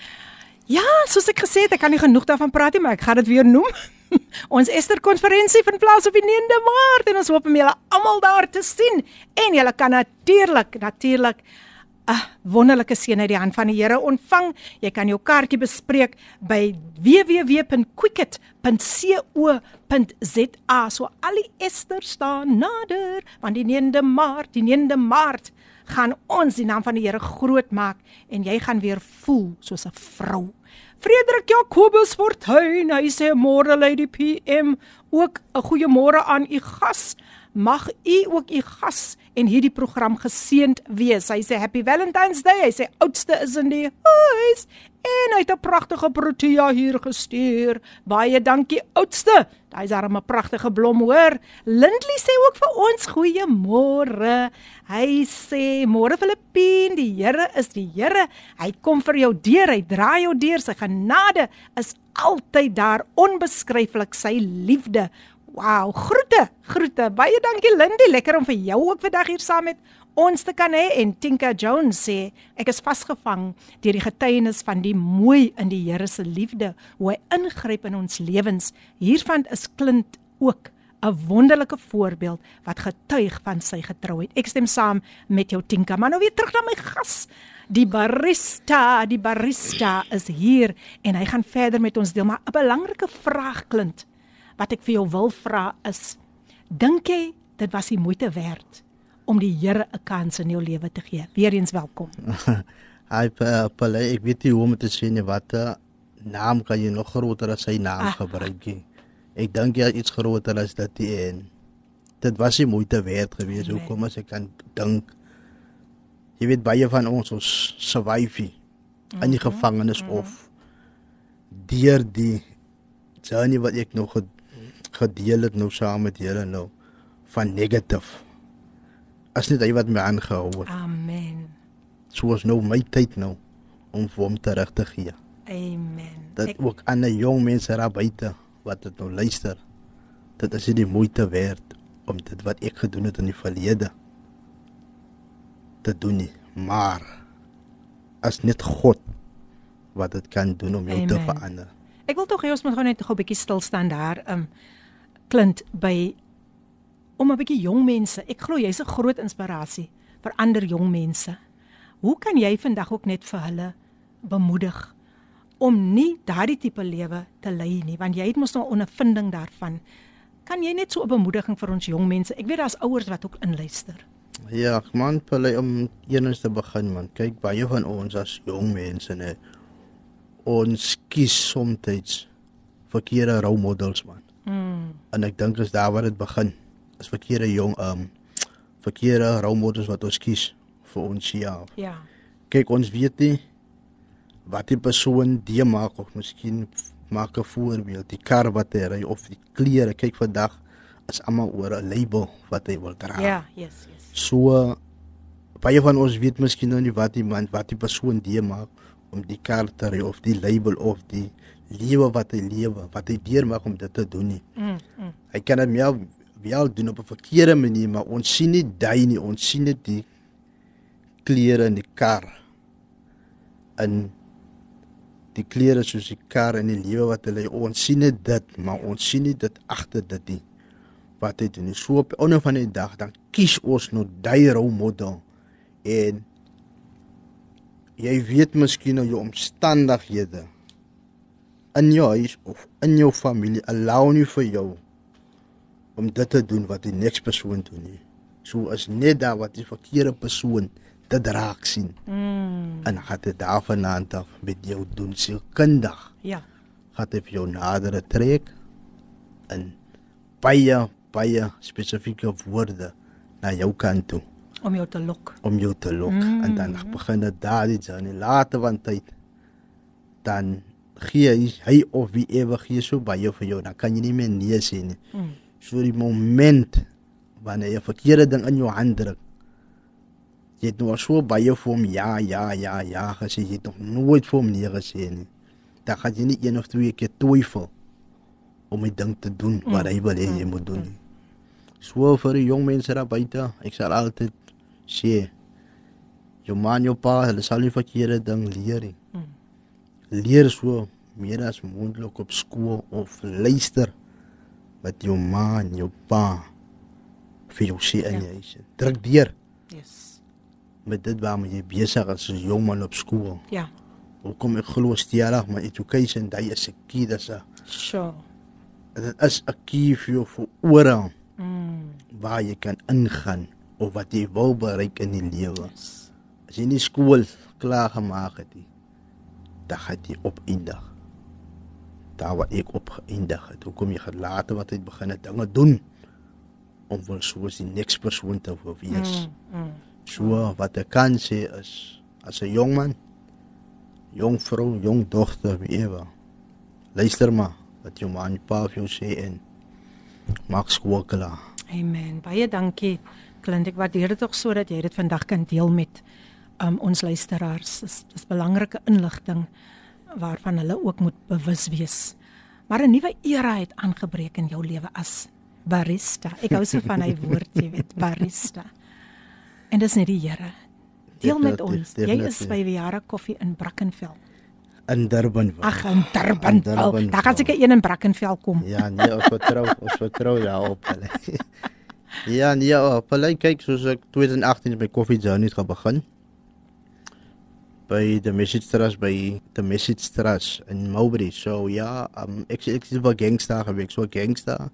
Ja, soos ek gesê het, ek kan nie genoeg daarvan praat nie, maar ek gaan dit weer noem. ons Ester konferensie vind plaas op die 9de Maart en ons hoop om julle almal daar te sien en julle kan natuurlik natuurlik 'n ah, wonderlike seën uit die hand van die Here ontvang. Jy kan jou kaartjie bespreek by www.quicket.co.za. So al die Ester staan nader, want die 9de Maart, die 9de Maart gaan ons die naam van die Here groot maak en jy gaan weer voel soos 'n vrou. Frederik Jacobus Fortuin, hy sê môre lady PM, ook 'n goeiemôre aan u gas. Mag u ook u gas en hierdie program geseënd wees. Hy sê Happy Valentine's Day. Hy sê oudste is in die huis en hy het 'n pragtige protea hier gestuur. Baie dankie oudste. Daai's daar 'n pragtige blom hoor. Lindley sê ook vir ons goeiemôre. Hy sê môre Filippien, die Here is die Here. Hy kom vir jou deur, hy draai jou deur. Sy genade is altyd daar onbeskryflik sy liefde Wow, groete, groete. Baie dankie Lindy, lekker om vir jou ook vandag hier saam met ons te kan hê en Tinka Jones sê ek is vasgevang deur die getuienis van die mooi in die Here se liefde, hoe hy ingryp in ons lewens. Hiervan is Clint ook 'n wonderlike voorbeeld wat getuig van sy getrouheid. Ek stem saam met jou Tinka, maar nou weer terug na my gas. Die barista, die barista is hier en hy gaan verder met ons deel, maar 'n belangrike vraag Clint wat ek vir jou wil vra is dink jy dit was die moeite werd om die Here 'n kans in jou lewe te gee weereens welkom
Hy Paul ek weet nie hoe om te sê nie wat naam kan jy nog groter as sy naam ah. gebruik ek dink jy iets groter as dit en dit was die moeite werd geweest nee. hoekom as ek kan dink jy weet baie van ons ons survive in die mhm, gevangenis mm -hmm. of deur die journey wat ek nog gedeel het nou saam met julle nou van negatief. As net hy wat my aangehou het.
Amen.
Soos nou my tyd nou om vir hom terug te gee.
Amen.
Dat ek... ook aan 'n jong mense daar buite wat dit nou luister. Dit is die moeite werd om dit wat ek gedoen het in die verlede te doen nie, maar as net God wat dit kan doen om jou Amen. te verander.
Ek wil tog hê ons moet gou net gou 'n bietjie stil staan daar. Um klint by om 'n bietjie jong mense. Ek glo jy's 'n groot inspirasie vir ander jong mense. Hoe kan jy vandag ook net vir hulle bemoedig om nie daardie tipe lewe te lei nie, want jy het mos nou ondervinding daarvan. Kan jy net so 'n bemoediging vir ons jong mense? Ek weet daar's ouers wat ook inluister.
Ja, man, hulle om eers te begin man. Kyk, baie van ons as jong mense net ons kies soms verkeerde rolmodels man. Mm. En ek dink is daar waar dit begin. Is verkeerde jong um verkeerde rolmodels wat ons kies vir ons ja.
Ja.
Kyk ons weet nie wat die persoon die maak of miskien maak 'n voorbeeld die kar wat hy ry of die klere kyk vandag is almal oor 'n label wat hy wil dra.
Ja, yes, yes.
So baie van ons weet miskien nou nie wat die man wat die persoon die maak om die kar te ry of die label of die lewe wat hy lewe, wat hy deur maak om dit te doen nie. Mm, mm. Hy kan dit meer wel doen op 'n verkeerde manier, maar ons sien nie daai nie, ons sien net die klere in die kar. En die klere soos die kar en die lewe wat hulle ons sien net dit, maar ons sien nie dit agter dit nie. Wat hy doen. So op 'n ander van die dag dan kies ons nou daai rolmodel en jy weet miskien nou jou omstandighede in jou huis of in jou familie allow nie vir jou om dit te doen wat die niks persoon doen nie. So is net daar wat die verkeerde persoon te draak sien. Mm. En het dit daarvandaan af met jou doen sielkundig.
Ja.
Het dit jou nader trek en baie baie spesifieke woorde na jou kant toe
om jou te lok.
Om jou te lok mm. en dan begin dit daar die journey later van tyd dan gee hy, of wie ewe gee so baie vir jou, dan kan jy nie meer nee sê nie.
Mm.
So die moment wanneer jy 'n verkeerde ding in jou hand druk, jy het nou al so baie vir hom ja, ja, ja, ja gesê, jy het nog nooit vir hom nee gesê nie. Dan gaan jy nie een of twee keer twyfel om die ding te doen wat hy wil hê jy moet doen nie. So vir die jong mense daar buite, ek sal altyd sê jou man jou pa, hulle sal nie verkeerde ding leer nie. Leer so meer as moontlik op skool of luister wat jou ma en jou pa vir jou sê in
Ja.
die huis. Druk deur
Yes.
met dit waarmee jy besig is as jong man op skool.
Ja.
Hoekom ek glo stellig maar education daai is 'n key dis 'n
Sure.
dit is 'n key vir jou vir oral
Mm.
waar jy kan ingaan of wat jy wil bereik in die lewe.
Yes.
As jy nie skool klaar gemaak het nie, dan gaan jy opeindig. Daar waar ek opgeëindig het. Hoekom jy later wat jy begin het dinge doen om wel soos die next persoon te wil wees.
Mm. Mm.
So wat ek kan sê is as 'n jong man, jong vrou, jong dogter, ewe. Luister maar wat jou ma en pa vir jou sê en maak skool klaar.
Amen. Baie dankie. Clint, ek waardeer dit tog sodat jy dit vandag kan deel met um, ons luisteraars. Dis dis belangrike inligting waarvan hulle ook moet bewus wees. Maar 'n nuwe era het aangebreek in jou lewe as barista. Ek hou so van hy woord, jy weet, barista. En dis net die Here. Deel met ons. Jy is by Viara Koffie in Brackenfell.
In Durban.
Ag, in Durban.
In Durban,
daar gaan seker een in Brackenfell kom.
Ja, nee, ons vertrou, ons vertrou daarop hulle. ja, nee, op hulle kyk soos ek 2018 by Coffee Journey het begin. By the Message Trust by the Message Trust in Mowbray. So ja, um, ek ek is wel gangster gewees, so gangster.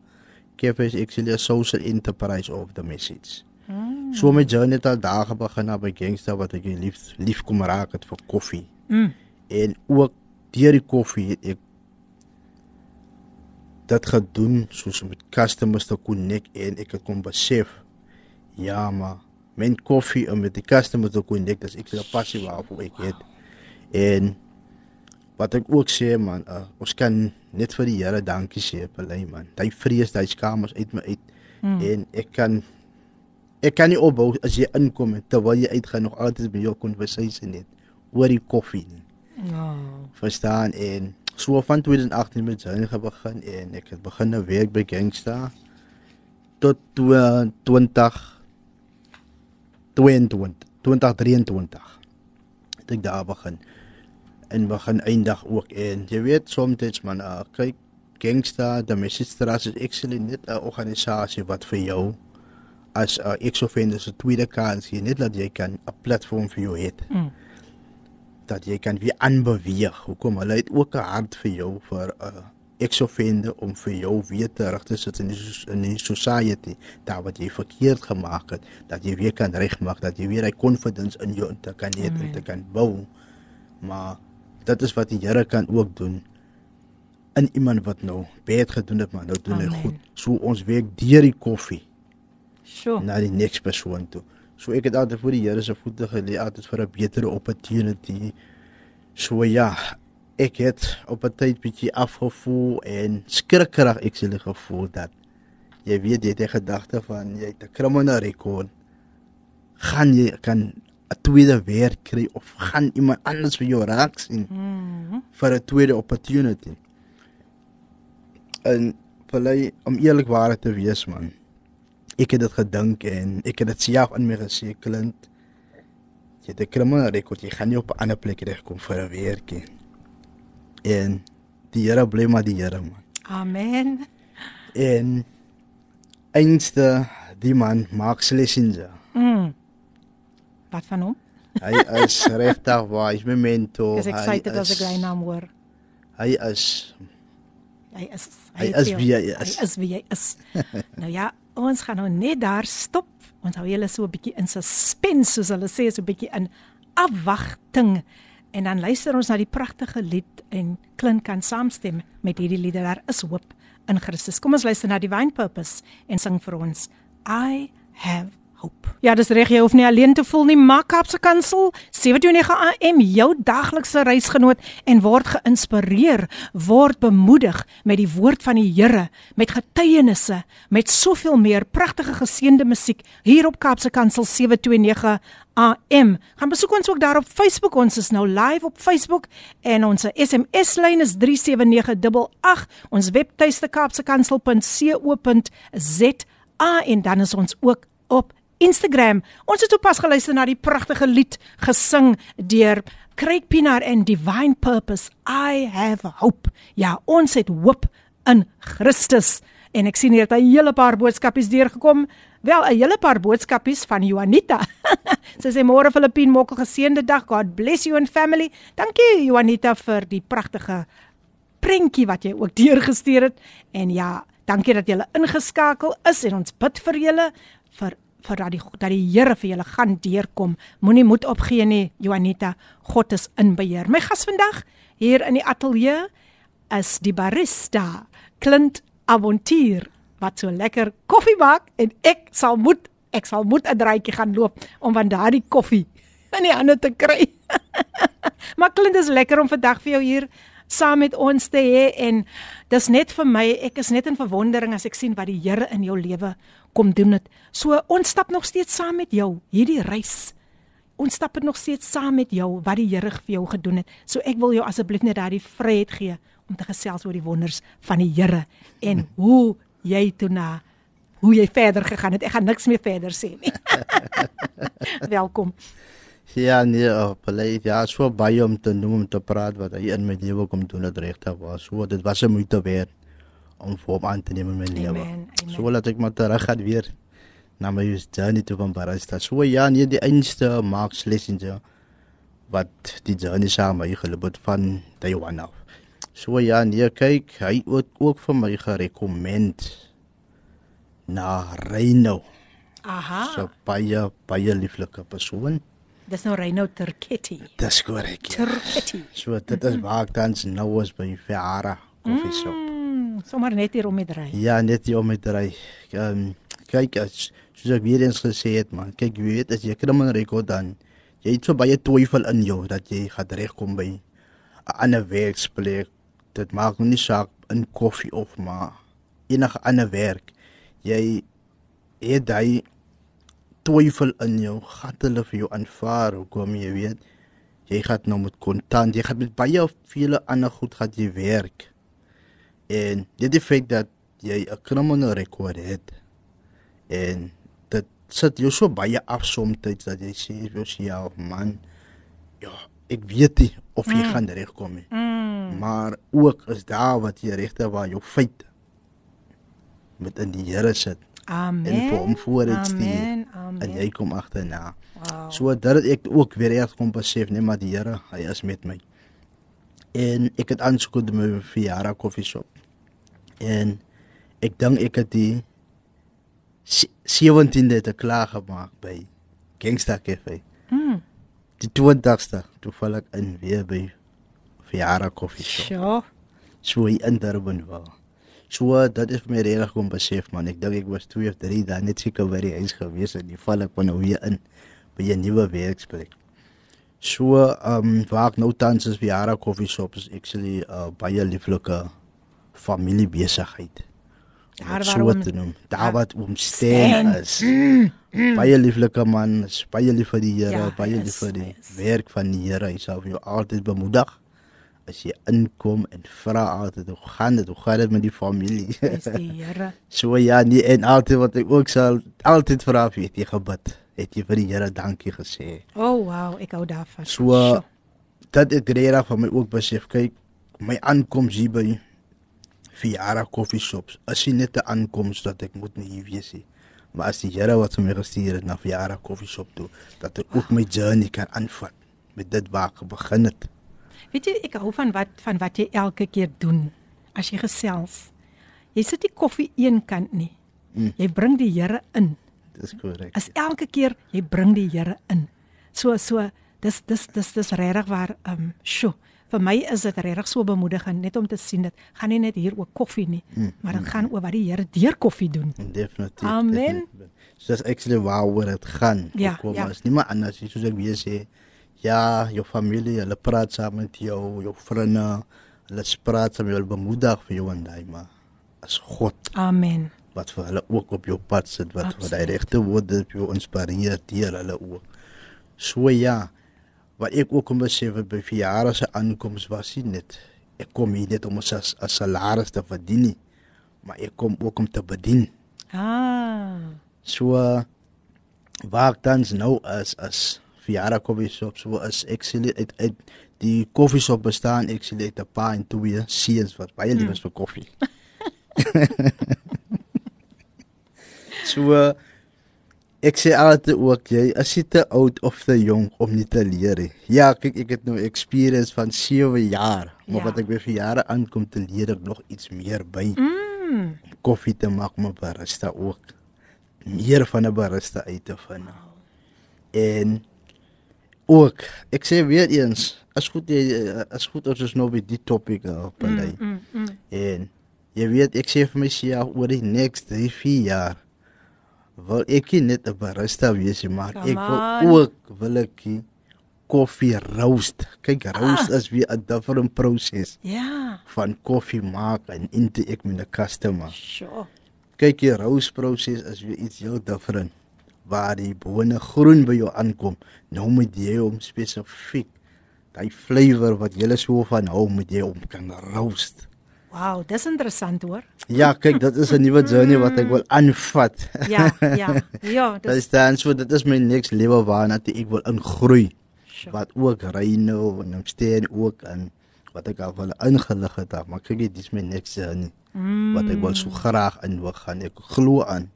Cafe is actually a social enterprise of the message.
Mm.
So my journey het al daar begin na by gangster wat ek lief lief kom raak het vir koffie.
Mm.
En ook deur die koffie het ek dit gedoen soos met customers te connect en ek het kom besef ja maar men koffie om met die customers te connect dis ek 'n passie waarvoor ek het en wat ek ook sê man uh, ons kan net vir die Here dankie sê vir hy man. Hy vrees hy skamers uit my uit.
Mm.
en ek kan ek kan nie opbou as jy inkom terwyl jy uitgaan nog altyd by jou conversation net oor die koffie nie.
Oh.
verstaan? En so van 2018 met journey begin en ek het begin nou werk by Gangsta. Tot twe- 20 22 2023 het ek daar begin en begin eindig ook en jy weet soms man uh, kyk Gangsta trust is actually net 'n organisasie wat vir jou as 'n uh, ex-offender se tweede kans gee net dat jy kan 'n platform vir jou het
Mm.
dat jy kan weer aanbeweeg. Hoekom? Hulle het ook 'n hart vir jou vir 'n uh, ex-offender om vir jou weer terug te sit in die, in die society, daar wat jy verkeerd gemaak het, dat jy weer kan regmaak, dat jy weer hy confidence in jou te kan hê en te kan bou. Maar dit is wat die Here kan ook doen in iemand wat nou baie gedoen het, maar nou doen hy goed. So ons werk deur die koffie
Sure.
na die next persoon toe. So ek het altyd voor die Here se voete gelê altyd vir 'n betere opportunity. So ja, ek het op 'n tyd bietjie afgevoel en skrikkerig ek sê gevoel dat jy weet jy het 'n gedagte van jy het 'n criminal record. Gaan jy kan 'n tweede werk kry of gaan iemand anders vir jou raak sien
Mm.
vir 'n tweede opportunity? En vir om eerlikwaar te wees man ek het dit gedink en ek het dit self in my gesê klint jy het 'n kriminele rekord jy gaan nie op 'n ander plek regkom vir 'n werkie en die Here bly maar die Here man
Amen.
en einste die man Mark Schlesinger
Mm. Wat van hom?
hy is regtig waar hy's my mentor
Ek is excited
hy
as ek sy naam hoor.
hy is
Hy is
Hy
het
is wie hy is.
Hy is wie hy is. nou ja, ons gaan nou net daar stop. Ons hou julle so 'n bietjie in suspense soos hulle sê, so 'n bietjie in afwagting. En dan luister ons na die pragtige lied en Clint kan saamstem met hierdie lied. Daar is hoop in Christus. Kom ons luister na Divine Purpose en sing vir ons I have hoop. Ja, dis reg, jy hoef nie alleen te voel nie. Maak Kaapse Kansel 729 AM jou daglikse reisgenoot en word geïnspireer, word bemoedig met die woord van die Here, met getuienisse, met soveel meer pragtige geseënde musiek hier op Kaapse Kansel 729 AM. Gaan besoek ons ook daar op Facebook. Ons is nou live op Facebook en ons SMS lyn is 37988. Ons webtuiste kaapsekansel.co.za en dan is ons ook op Instagram. Ons het pas geluister na die pragtige lied gesing deur Craig Pinar en Divine Purpose. I have hope. Ja, ons het hoop in Christus. En ek sien hier dat 'n hele paar boodskapies deurgekom. Wel, 'n hele paar boodskapies van Juanita. Sy sê môre Filippien mokkel geseënde dag. God bless you and family. Dankie Juanita vir die pragtige prentjie wat jy ook deurgestuur het. En ja, dankie dat jy ingeskakel is en ons bid vir julle vir vir dat die dat die Here vir julle gaan deurkom. Moenie moed opgee nie, Juanita. God is in beheer. My gas vandag hier in die ateljee is die barista Clint Avontuur wat so lekker koffie maak en ek sal moet ek sal moet 'n draaitjie gaan loop om van daardie koffie in die hande te kry. maar Clint is lekker om vandag vir jou hier saam met ons te hê en dis net vir my ek is net in verwondering as ek sien wat die Here in jou lewe kom doen dit. So ons stap nog steeds saam met jou hierdie reis. Ons stap dit nog steeds saam met jou wat die Here vir jou gedoen het. So ek wil jou asseblief net daardie vryheid gee om te gesels oor die wonders van die Here en hoe jy toe na hoe jy verder gegaan het. Ek gaan niks meer verder sê nie. Welkom.
Ja, nee, op lei ja, so baie om te noem om te praat wat hy in my lewe kom doen het regtig was. So dit was 'n moeite werd om vir hom aan te neem in my lewe. So laat ek maar terug gaan weer na my journey toe van barista. So ja, nie die einste Mark Schlesinger wat die journey saam met hy geloop van Taiwan af. So ja, nee, kyk, hy het ook vir my gerekomend na Reino.
Aha.
So baie baie lieflike persoon.
Dis nou Reino Turketti.
Dis korrek.
Ja. Turketti.
So dit is waar ek tans nou is by Ferrara Coffee Shop. Mm
sommer net hier om met ry.
Ja, net hier om met ry. Ehm um, kyk as soos ek weer eens gesê het man, kyk jy weet as jy kriminele rekord dan jy het so baie twyfel in jou dat jy gaan regkom by 'n ander werksplek. Dit maak nie saak in koffie of maar enige ander werk. Jy het daai twyfel in jou, gaan hulle vir jou aanvaar, hoekom jy weet jy gaan nou met kontant, jy gaan met baie vele ander goed gaan jy werk. En dit die feit dat jy 'n criminal record het en dit sit jou so baie af soms dat jy sê sê ja man ja ek weet nie of jy mm. gaan regkom nie mm. maar ook is daar wat jy regte waar jou feit met in die Here sit
amen
en vir hom voor dit stuur en jy kom agterna wow. so dat ek ook weer reg kom besef net maar die Here hy is met my en ek het gedoen vir Fiara Coffee Shop en ek dink ek het die 17de te klaar gemaak by Gangsta Cafe. Mm. Die 20ste toe val ek in weer by Fiara Coffee Shop.
Sure.
So in Durban wel. So dat is vir my regtig kom besef man. Ek dink ek was 2 of 3 dae net seker by die huis gewees en die val ek nou weer in by 'n nuwe werksplek. So ehm um, waar ek nou tans is Fiara Coffee Shop is actually uh, baie lieflike familiebesigheid. Daar waar so te noem. Daar wat omsteen is. Mm, mm. Baie lieflike man, baie lief vir die Here, ja, baie lief vir die yes. werk van die Here. Hy sal jou altyd bemoedig as jy inkom en vra altyd hoe gaan dit? Hoe gaan dit met die familie?
Dis die Here.
so ja, nie en altyd wat ek ook sal altyd vra vir jy gebid. Het jy vir die Here dankie gesê?
Oh wow, ek hou daarvan.
So, dat het reg van my ook besef kyk my aankoms hier by Fiara coffee shops. As jy net 'n aankoms dat ek moet nie hier wees nie. Maar as die Here wat vir my gestuur het na Fiara coffee shop toe, dat ek ook my journey kan aanvat met dit waar ek begin het.
Weet jy, ek hou van wat van wat jy elke keer doen as jy gesels. Jy sit nie koffie een kant nie. Mm. Jy bring die Here in.
Dis korrek.
As elke keer jy bring die Here in. So so dis dis dis dis regtig waar ehm um, sjo vir my is dit regtig so bemoedigend net om te sien dit gaan nie net hier oor koffie nie,
Mm,
maar dit gaan oor wat die Here deur koffie doen.
Definitief.
Amen.
definitief. So dis actually waaroor dit gaan.
Ja,
Hoekom
ja.
Is nie maar anders soos ek weer sê. Ja, jou familie, hulle praat saam met jou, jou vriende, hulle praat saam met jou, hulle bemoedig vir jou en daai maar as God
Amen.
wat vir hulle ook op jou pad sit wat wat hy
Absoluut.
regte woorde op jou inspireer deur hulle ook. So ja, wat ek ook kom besef het by verjare se aankoms was nie net ek kom hier net om as, as salaris te verdien nie, maar ek kom ook om te bedien.
Ah.
So waar tans nou as as verjare koffieshop so as actually uit uit die koffieshop bestaan actually uit 'n paar en twee seuns wat baie lief is vir koffie. so uh, ek sê altyd ook jy is jy te oud of te jong om nie te leer nie. Ja, kyk ek het nou experience van 7 jaar, maar
Ja.
wat ek by verjare aankom te leer ek nog iets meer by
Mm.
koffie te maak met barista ook meer van 'n barista uit te vind. En ook, ek sê weer eens, as goed jy as goed ons nou by die topik op lê.
Mm, mm, mm.
En jy weet, ek sê vir myself oor die next 3, 4 jaar wil ek nie net 'n barista wees nie, maar
Come
ek wil
on.
ook wil ek koffie roast. Kyk, roast
Ah.
is weer 'n different proses
Ja.
van koffie maak en intake met 'n customer.
Sure.
Kyk, die roast proses is weer iets heel different. Waar die bone groen by jou aankom, nou moet jy hom spesifiek daai flavor wat jy so van hou, moet jy hom kan roast.
Wow, dis interessant hoor.
Ja, kyk, dit is 'n nuwe journey wat ek wil aanvat.
Ja, ja. Ja,
Dit
dis
staan so dit is my next level waarna ek wil ingroei.
sure.
Wat ook Rhino en Amsteen ook en wat ek al wel ingelig het, maar kyk, dit is my next journey.
Mm.
wat ek wil so graag in wil gaan. Ek glo aan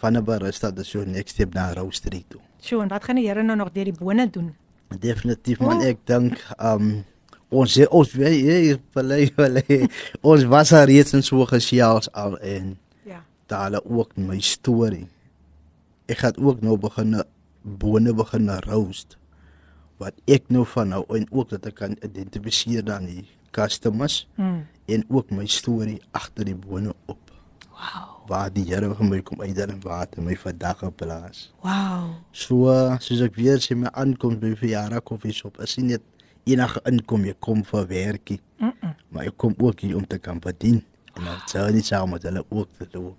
van 'n barista dat jou next step na roastery toe.
Sjoe, en wat gaan die Here nou nog deur die bone doen?
Definitief man,
Oh.
ek dink um ons ons weet jy belê belê ons was al reeds in so gesels al en
Ja.
daar hulle ook my storie. Ek gaan ook nou begin bone begin roast wat ek nou van nou en ook dat ek kan identifiseer dan die customers
Mm.
en ook my storie agter die bone op.
Wow.
Waar die Here vir my kom uit en water my vandag geplaas.
Wow.
So soos ek weer sê my aankom by Verjara Koffieshop is nie net enige inkom jy kom vir werkie,
Mm. -mm.
maar ek kom ook hier om te kan bedien en dan sou nie saam met hulle ook te doen.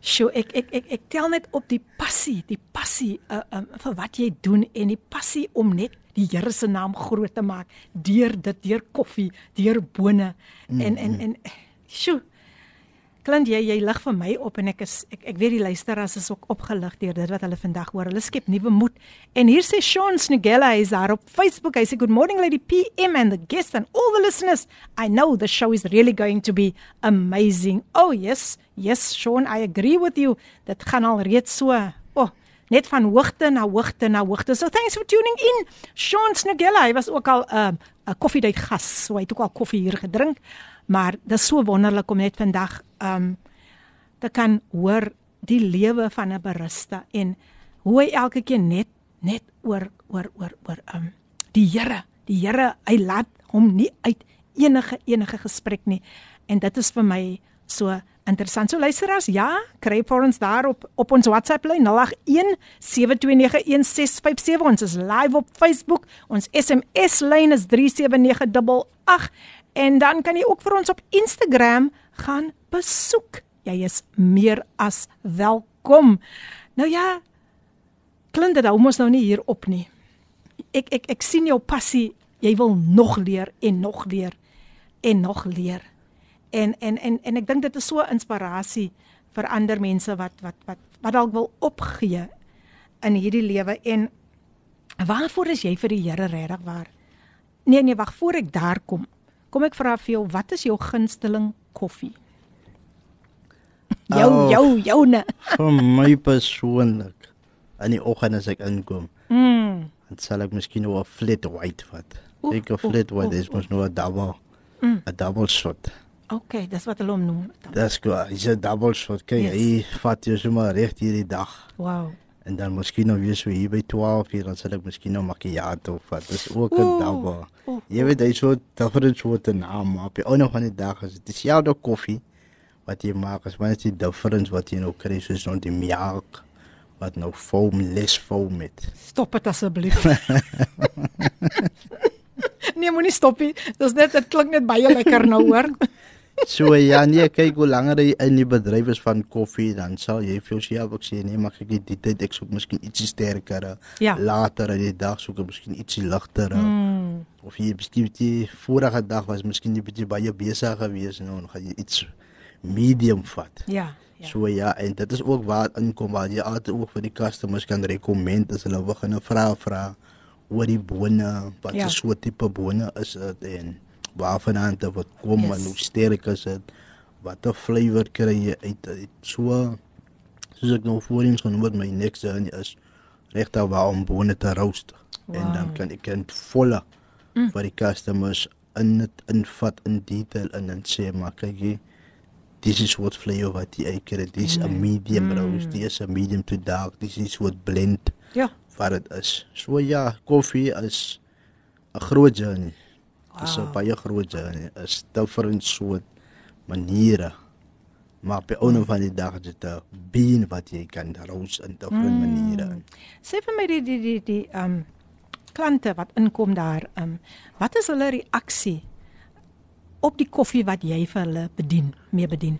Sjoe, ek ek ek ek tel net op die passie, die passie uh, um, vir wat jy doen en die passie om net die Here se naam groot te maak deur dit deur koffie, deur bone mm, en en en sjoe. Klink jy jy lig vir my op en ek is ek ek weet die luisteraars is ook opgelig deur dit wat hulle vandag hoor. Hulle skep nuwe moed. En hier sê Sean Snigella hy is daar op Facebook. Hy sê good morning lady PM and the guests and all the listeners. I know the show is really going to be amazing. Oh yes. Yes Sean, I agree with you. Dit gaan al reeds so. Oh, net van hoogte na hoogte na hoogte. So thanks for tuning in. Sean Snigella, hy was ook al 'n uh, 'n koffiedייט gas. So hy het ook al koffie hier gedrink. Maar dit is so wonderlik om net vandag um te kan hoor die lewe van 'n barista en hoe hy elke keer net net oor oor oor oor um die Here, die Here, hy laat hom nie uit enige enige gesprek nie. En dit is vir my so interessant. So luisteraars, ja, kry vir ons daar op op ons WhatsApp lyn 081 7291657. Ons is live op Facebook. Ons SMS lyn is 37988 en dan kan jy ook vir ons op Instagram gaan besoek. Jy is meer as welkom. Nou ja, klink dit hou mos nou nie hier op nie. Ek ek ek sien jou passie. Jy wil nog leer en nog leer en nog leer. En en en en ek dink dit is so inspirasie vir ander mense wat wat wat wat dalk wil opgee in hierdie lewe en waarvoor is jy vir die Here regtig waar? Nee nee, wag voor ek daar kom. Kom ek vra vir jou, wat is jou gunsteling koffie? Jou
Oh.
jou joune.
Vir my persoonlik in die oggend as ek inkom,
Mm.
dan sal ek miskien nou 'n flat white vat.
Oeh,
Ek 'n flat white
oeh,
is mos nou 'n double.
Mm.
'n Double shot.
Okay, dis wat hulle hom noem.
Dis goed. Dis 'n double shot. Kyk,
Yes.
hy vat jou sommer reg hierdie dag.
Wow.
En dan miskien nou weer so hier by 12 uur dan sal ek miskien nou macchiato vat. Dis ook 'n
oeh,
Jy weet hy so different soorte naam, maar op die ou nog van die dag is dit dieselfde koffie wat jy maak, as maar net die difference wat jy nou kry soos nou die melk wat nou foam less foam met.
Stop dit asseblief. nee, moenie stop nie. Dis net dit klink net baie lekker nou hoor.
So ja, nee, kyk hoe langer jy in die bedryf is van koffie, dan sal jy vir jouself ook sê nee, ek nie die tyd ek soek miskien ietsie sterker.
Ja.
Later in die dag soek ek miskien ietsie ligter.
Mm.
Of jy miskien die vorige dag was miskien 'n bietjie baie besig geweest en nou dan gaan jy iets medium vat.
Ja. Ja.
So ja, en dit is ook waar inkom waar jy altyd ook vir die customers kan rekomend as hulle begin vra vra oor die bone, wat
Ja.
ja. so tipe bone is dit en waarvandaan dit wat kom
Yes.
en hoe sterk is dit? Watter flavor kry jy uit, uit so soos ek nou voorheen genoem het my next journey is regtig waar om bone te rooster. Wow. En dan kan ek dit volle mm. vir die customers in dit invat in detail en dan sê maar kyk jy dis is wat flavor wat jy kry. Dis 'n medium mm. roast, dis 'n medium to dark, dis is wat blend
Ja.
wat dit is. So ja, koffie is 'n groot journey. Dit is 'n
Wow.
baie groot journey. Is different soort maniere. Maar op die einde van die dag dit 'n bean wat jy kan roast in different mm. maniere.
Sê vir my die die die die ehm um, klante wat inkom daar, ehm um, wat is hulle reaksie op die koffie wat jy vir hulle bedien, mee bedien?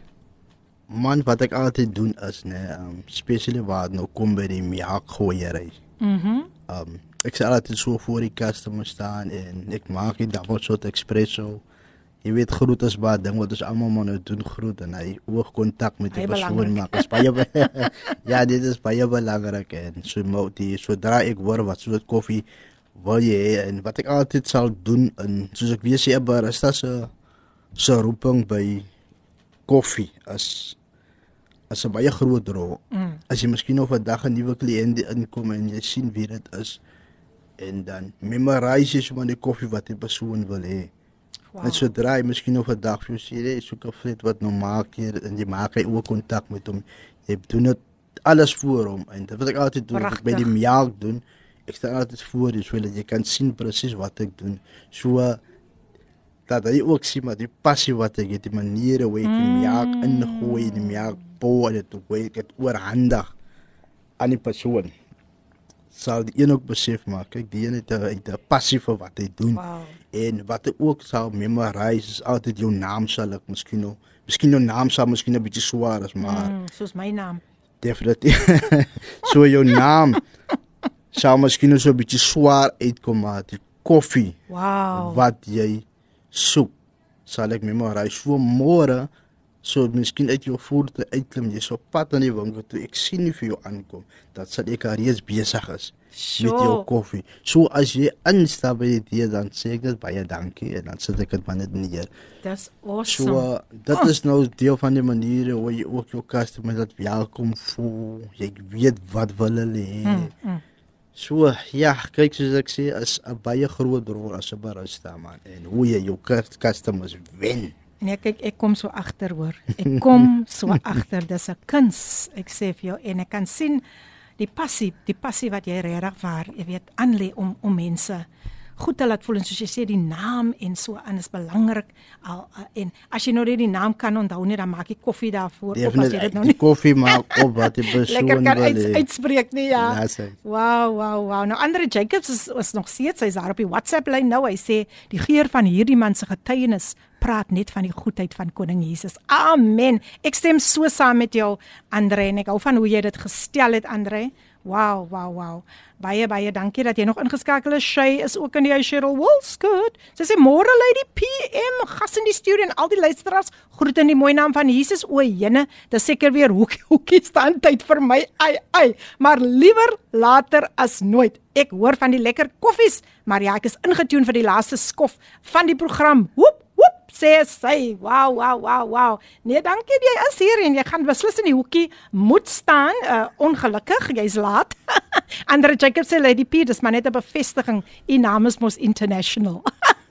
Man, wat ek altyd doen is nee, um, spesiaal waar nou kom by die melkgooiery.
Mhm.
Um ek sal altyd so voor die customer staan en ek maak die double shot espresso. Jy weet groet is baie ding wat ons almal maar nou doen groet en hy oogkontak met die
Baie
persoon maak. Is baie Ja, dit is baie belangrik en so moet die sodra ek hoor wat so koffie wil jy en wat ek altyd sal doen en soos ek weer sê 'n barista se se roeping by koffie as as 'n baie groot rol.
Mm.
As jy miskien op 'n dag 'n nuwe kliënt inkom en jy sien wie dit is en dan memorize jy sommer die koffie wat die persoon wil hê. Wow. Net sodra jy miskien op 'n dag vir jou sê, "Hey, soek 'n vriend wat nou maak hier en jy maak hy ook kontak met hom. Jy doen dit alles voor hom en dit wat ek altyd doen, wat ek by die melk doen, ek staan altyd voor jou sodat jy kan sien presies wat ek doen. So dat hy ook sien maar die passie wat ek het, die maniere hoe ek die melk ingooi, die melk pou en dit hoe ek dit oorhandig aan die persoon. Sal die een ook besef maar kyk die een het 'n het 'n passie vir wat hy doen.
Wow.
En wat ek ook sal memorize is altyd jou naam sal ek miskien nou miskien jou naam sal miskien 'n bietjie swaar is maar mm.
Soos my naam.
definitief so jou naam sal miskien nou so 'n bietjie swaar uitkom maar die koffie
Wow.
wat jy soek sal ek memorize so môre so miskien uit jou voerte uitklim jy so pad aan die winkel toe. Ek sien nie vir jou aankom dat sal ek reeds besig is met jou koffie. So as jy instap by die deur dan sê ek dit baie dankie en dan sit ek dit maar net neer.
Dis
so
awesome.
uh, dit is nou deel van die maniere hoe jy ook jou customer dat welkom voel. Jy weet wat wil hulle hê
Mm, mm.
So ja, kyk soos ek sê is 'n baie groot rol as 'n barista man en hoe jy jou cus- customers wen.
Nee, kyk, ek kom so agter hoor. Ek kom so agter. Dis 'n kuns. Ek sê vir jou en ek kan sien die passie, die passie wat jy regtig waar, jy weet, aanlê om om mense goed te laat voel en soos jy sê die naam en so aan is belangrik. Al uh, en as jy nou net die naam kan onthou net dan maak jy koffie daarvoor of as jy dit nou nie
koffie maak op wat die persoon
lekker kan uit, uitspreek nie ja. Wow, wow, wow. Nou Andre Jacobs is is nog steeds hy's daar op die WhatsApp lyn nou. Hy sê die geur van hierdie man se getuienis praat net van die goedheid van koning Jesus. Amen. Ek stem so saam met jou Andre en ek hou van hoe jy dit gestel het Andre. Wow, wow, wow. Baie baie dankie dat jy nog ingeskakel is. Shay is ook in die huis Cheryl Wolskut. Sy sê môre lady PM gas in die studio en al die luisteraars groet in die mooi naam van Jesus. O, jene, dis seker weer hoekie hoekie staan tyd vir my. Ai ai, maar liewer later as nooit. Ek hoor van die lekker koffies, maar ja, ek is ingetune vir die laaste skof van die program. Woep sê sy. Wow, wow, wow, wow. Nee, dankie jy is hier en jy gaan beslis in die hoekie moet staan. Uh ongelukkig, jy's laat. Andre Jacob sê Lady P, dis maar net 'n bevestiging. U naam is mos international.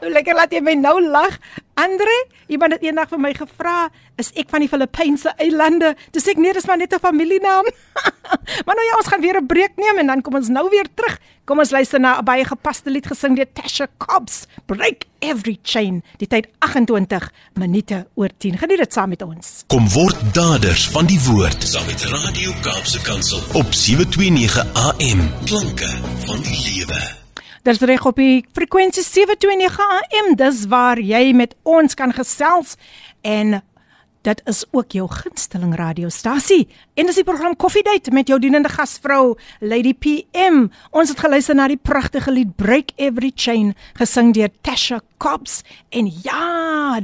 Hoe lekker laat jy my nou lag. Andre, iemand het eendag vir my gevra, is ek van die Filippynse eilande? Dis ek nee, dis maar net 'n familienaam. maar nou ja, ons gaan weer 'n breek neem en dan kom ons nou weer terug. Kom ons luister na 'n baie gepaste lied gesing deur Tasha Cobbs, Break Every Chain. Die tyd 28 minute oor 10. Geniet dit saam met ons.
Kom word daders van die woord saam met Radio Kaapse Kansel op 729 AM. Klanke van die lewe.
Dis reg op die frekwensie 729 AM. Dis waar jy met ons kan gesels en dit is ook jou gunsteling radiostasie. En dis die program Coffee Date met jou dienende gasvrou Lady PM. Ons het geluister na die pragtige lied Break Every Chain gesing deur Tasha Cobbs en ja,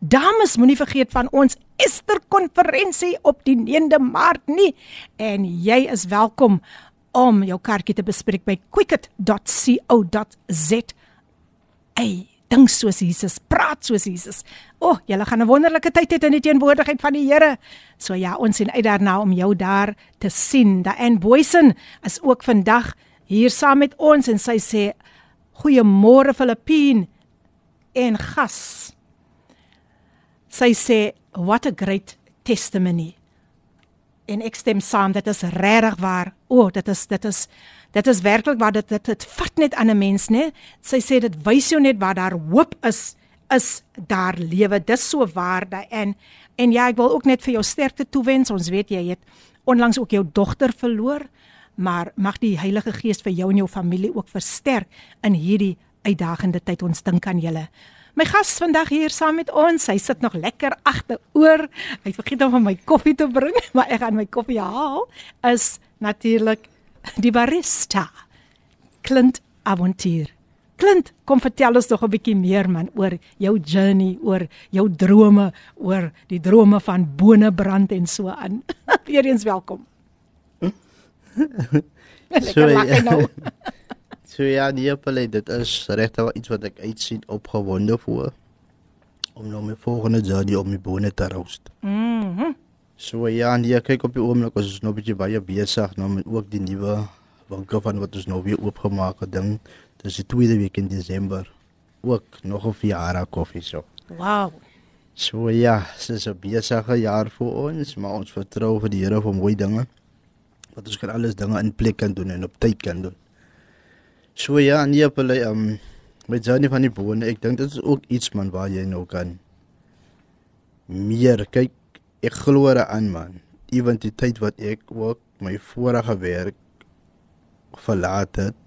dames moenie vergeet van ons Ester konferensie op die 9de Maart nie. En jy is welkom om jou kaartjie te bespreek by quicket.co.za. Dink soos Jesus, praat soos Jesus. O, oh, julle gaan 'n wonderlike tyd hê in die teenwoordigheid van die Here. So ja, ons sien uit daarna om jou daar te sien. Daen Boysen is ook vandag hier saam met ons en sy sê goeiemôre Filippien en gas. Sy sê what a great testimony en ek stem saam dit is regtig waar. O, oh, dit is dit is dit is werklik waar dit dit, dit vat net aan 'n mens, né? Sy sê dit wys jou net waar daar hoop is, is daar lewe. Dis so waar daai en en ja, ek wil ook net vir jou sterkte toewens. Ons weet jy het onlangs ook jou dogter verloor, maar mag die Heilige Gees vir jou en jou familie ook versterk in hierdie uitdagende tyd. Ons dink aan julle. My gas vandag hier saam met ons, hy sit nog lekker agteroor. Hy vergeet om my koffie te bring, maar ek gaan my koffie haal. Is natuurlik die barista. Clint Avontuur. Clint, kom vertel ons nog 'n bietjie meer man oor jou journey, oor jou drome, oor die drome van bone brand en so aan. Weereens welkom.
so, ja. nou. So ja, die appel dit is regtig iets wat ek uitsien opgewonde voor om nou my volgende journey om my bone te roost.
Mhm. Mm
so ja, en jy kyk op die oomblik ons is nou 'n bietjie baie besig nou met ook die nuwe winkel van wat ons nou weer oopgemaak het ding. Dis die tweede week in Desember. Ook nog 'n Fiara koffie so.
Wow.
So ja, dit is 'n besige jaar vir ons, maar ons vertrou vir die Here vir mooi dinge. Dat ons kan alles dinge in plek kan doen en op tyd kan doen. So ja, nee, op hulle um met journey van die bone, ek dink dit is ook iets man waar jy nou kan meer kyk. Ek glo daaraan man. Ewen die tyd wat ek ook my vorige werk verlaat het,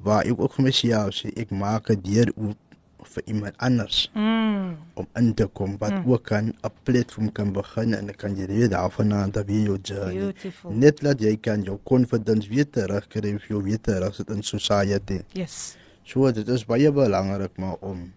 waar ek ook vir myself sê ek maak 'n deur oop vir iemand anders.
Mm.
om in te kom wat mm. ook kan 'n platform kan begin en kan jy weet daarvan aan dat jy jou journey
Beautiful.
net laat jy kan jou confidence weer terugkry of jou weer terug sit in society.
Yes.
So dit is baie belangrik maar om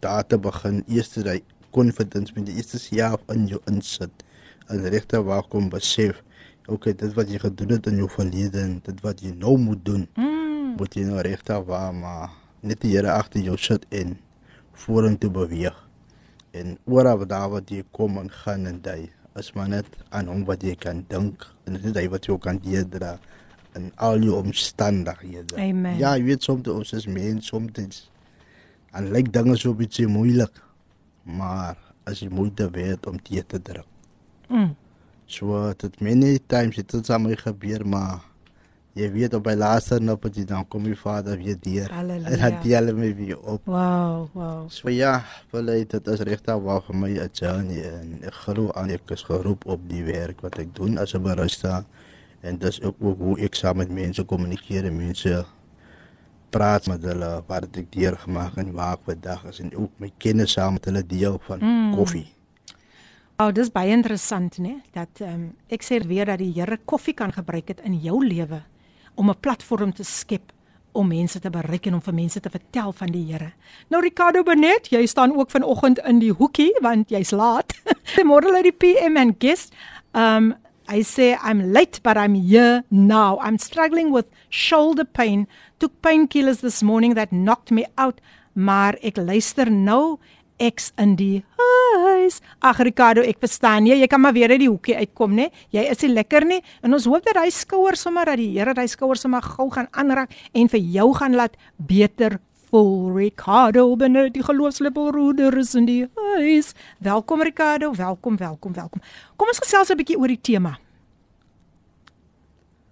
daar te begin eers jy confidence met die eerste self in jou insit en regte waar kom besef okay dit wat jy gedoen het in jou verlede en dit wat jy nou moet doen
Mm.
moet jy nou regte waar maar net die Here agter jou sit en vorentoe beweeg en oral daar wat jy kom en gaan en jy is maar net aan hom wat jy kan dink en dit is hy wat ook kan deurdra in al jou omstandighede.
Amen.
Ja, jy weet soms ons is mens soms en lyk dinge so bietjie moeilik. Maar as jy moeite weet om dit te druk.
Mm.
So dit many times het dit saam gebeur maar jy weet op by laaste nou op die dan kom die vader weer deur.
Halleluja.
En dan deel my weer op.
Wow, wow.
So ja, wel dit is regtig waar vir my 'n journey en ek glo aan ek is geroep op die werk wat ek doen as 'n barista en dis ook, ook hoe ek saam met mense kommunikeer en mense praat met hulle wat ek deur gemaak en waar ek vandag is en ook my kennis saam met hulle deel van mm. koffie.
Oh, dis baie interessant, né? Dat ehm um, ek sê weer dat die Here koffie kan gebruik het in jou lewe om 'n platform te skep om mense te bereik en om vir mense te vertel van die Here. Nou Ricardo Benet, jy staan ook vanoggend in die hoekie want jy's laat. Môre lê die PM and guest. Um I say I'm late but I'm here now. I'm struggling with shoulder pain. Took painkillers this morning that knocked me out, maar ek luister nou ek's in die huis. Ag Ricardo, ek verstaan jy, jy kan maar weer uit die hoekie uitkom, né? Jy is nie lekker nie en ons hoop dat hy skouer sommer dat die Here hy skouer sommer gou gaan aanraak en vir jou gaan laat beter vol. Ricardo binne die geloofslepelroeder is in die huis. Welkom Ricardo, welkom, welkom, welkom. Kom ons gesels 'n bietjie oor die tema.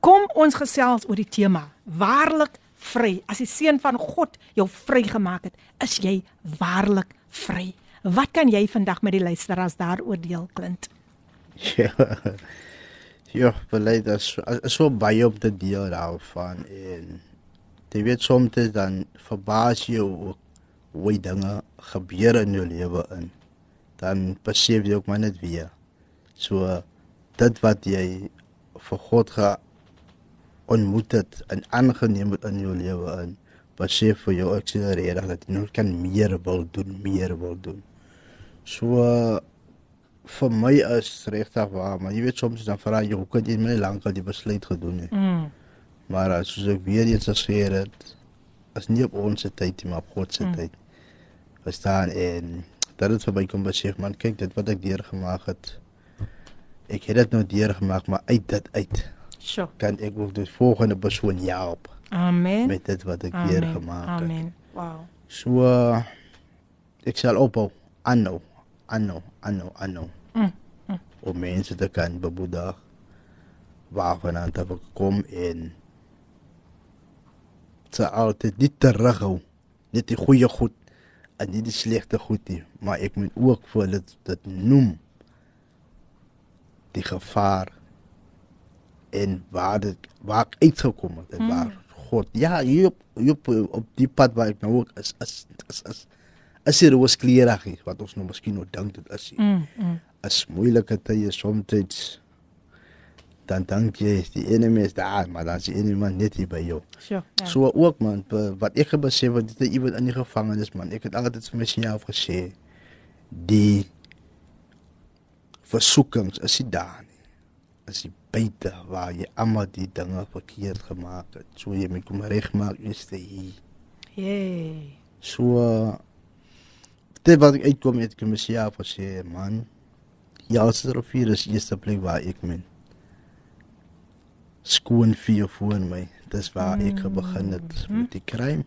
Kom ons gesels oor die tema. Waarlik vry. As die seun van God jou vrygemaak het, is jy waarlik vry. Wat kan jy vandag met die luisteraars daaroor deel, Clint?
Ja. Ja, beleid is is so baie op die deel daarvan en jy weet soms dan verbaas jy ook hoe dinge gebeur in jou lewe in. Dan besef jy ook maar net weer. So dit wat jy vir God ge ontmoet het en aangeneem het in jou lewe in besef vir jou akselereer dat jy nog kan meer wil doen, meer wil doen. So vir my is regtig waar, maar jy weet soms dan vra jy hoe kan jy my lank al die besluit gedoen het.
Mm.
Maar as soos ek weer eens gesê het, is nie op ons tyd nie, maar op God se
Mm.
tyd. Verstaan en dat het vir my kom besef man, kyk dit wat ek deurgemaak het. Ek het dit nou deurgemaak, maar uit dit uit
Sjoe.
kan ek ook die volgende persoon help
Amen.
met dit wat ek
Amen.
deurgemaak het.
Amen. Wow.
So uh, ek sal ophou aanhou, aanhou, aanhou, aanhou.
Mm, mm.
Om mense te kan bemoedig waarvan aan te kom en te altyd nie terughou net die goeie goed en nie die slegte goed nie, maar ek moet ook vir dit dit noem die gevaar en waar dit waar ek uitgekom het en
Mm.
Waar God ja hier op, hier op, op die pad waar ek nou ook is is is is is hier was klierig wat ons nou miskien nou dink dit is nie
Mm, mm.
as moeilike tye soms dan dink jy die enemy is daar maar dan is die enemy net hier by jou.
Sjoe. Ja.
So ook man be- wat ek gebesef het dit is iemand in die gevangenis man. Ek het altyd vir myself gesê die versoekings is nie daar nie. Is die buite waar jy almal die dinge verkeerd gemaak het. So jy moet kom regmaak is dit hier.
Jee.
So dit wat ek uitkom het ek vir myself gesê man ja, Rivier is die eerste plek waar ek min skoon vir voor my. Dis waar ek begin het met die crime.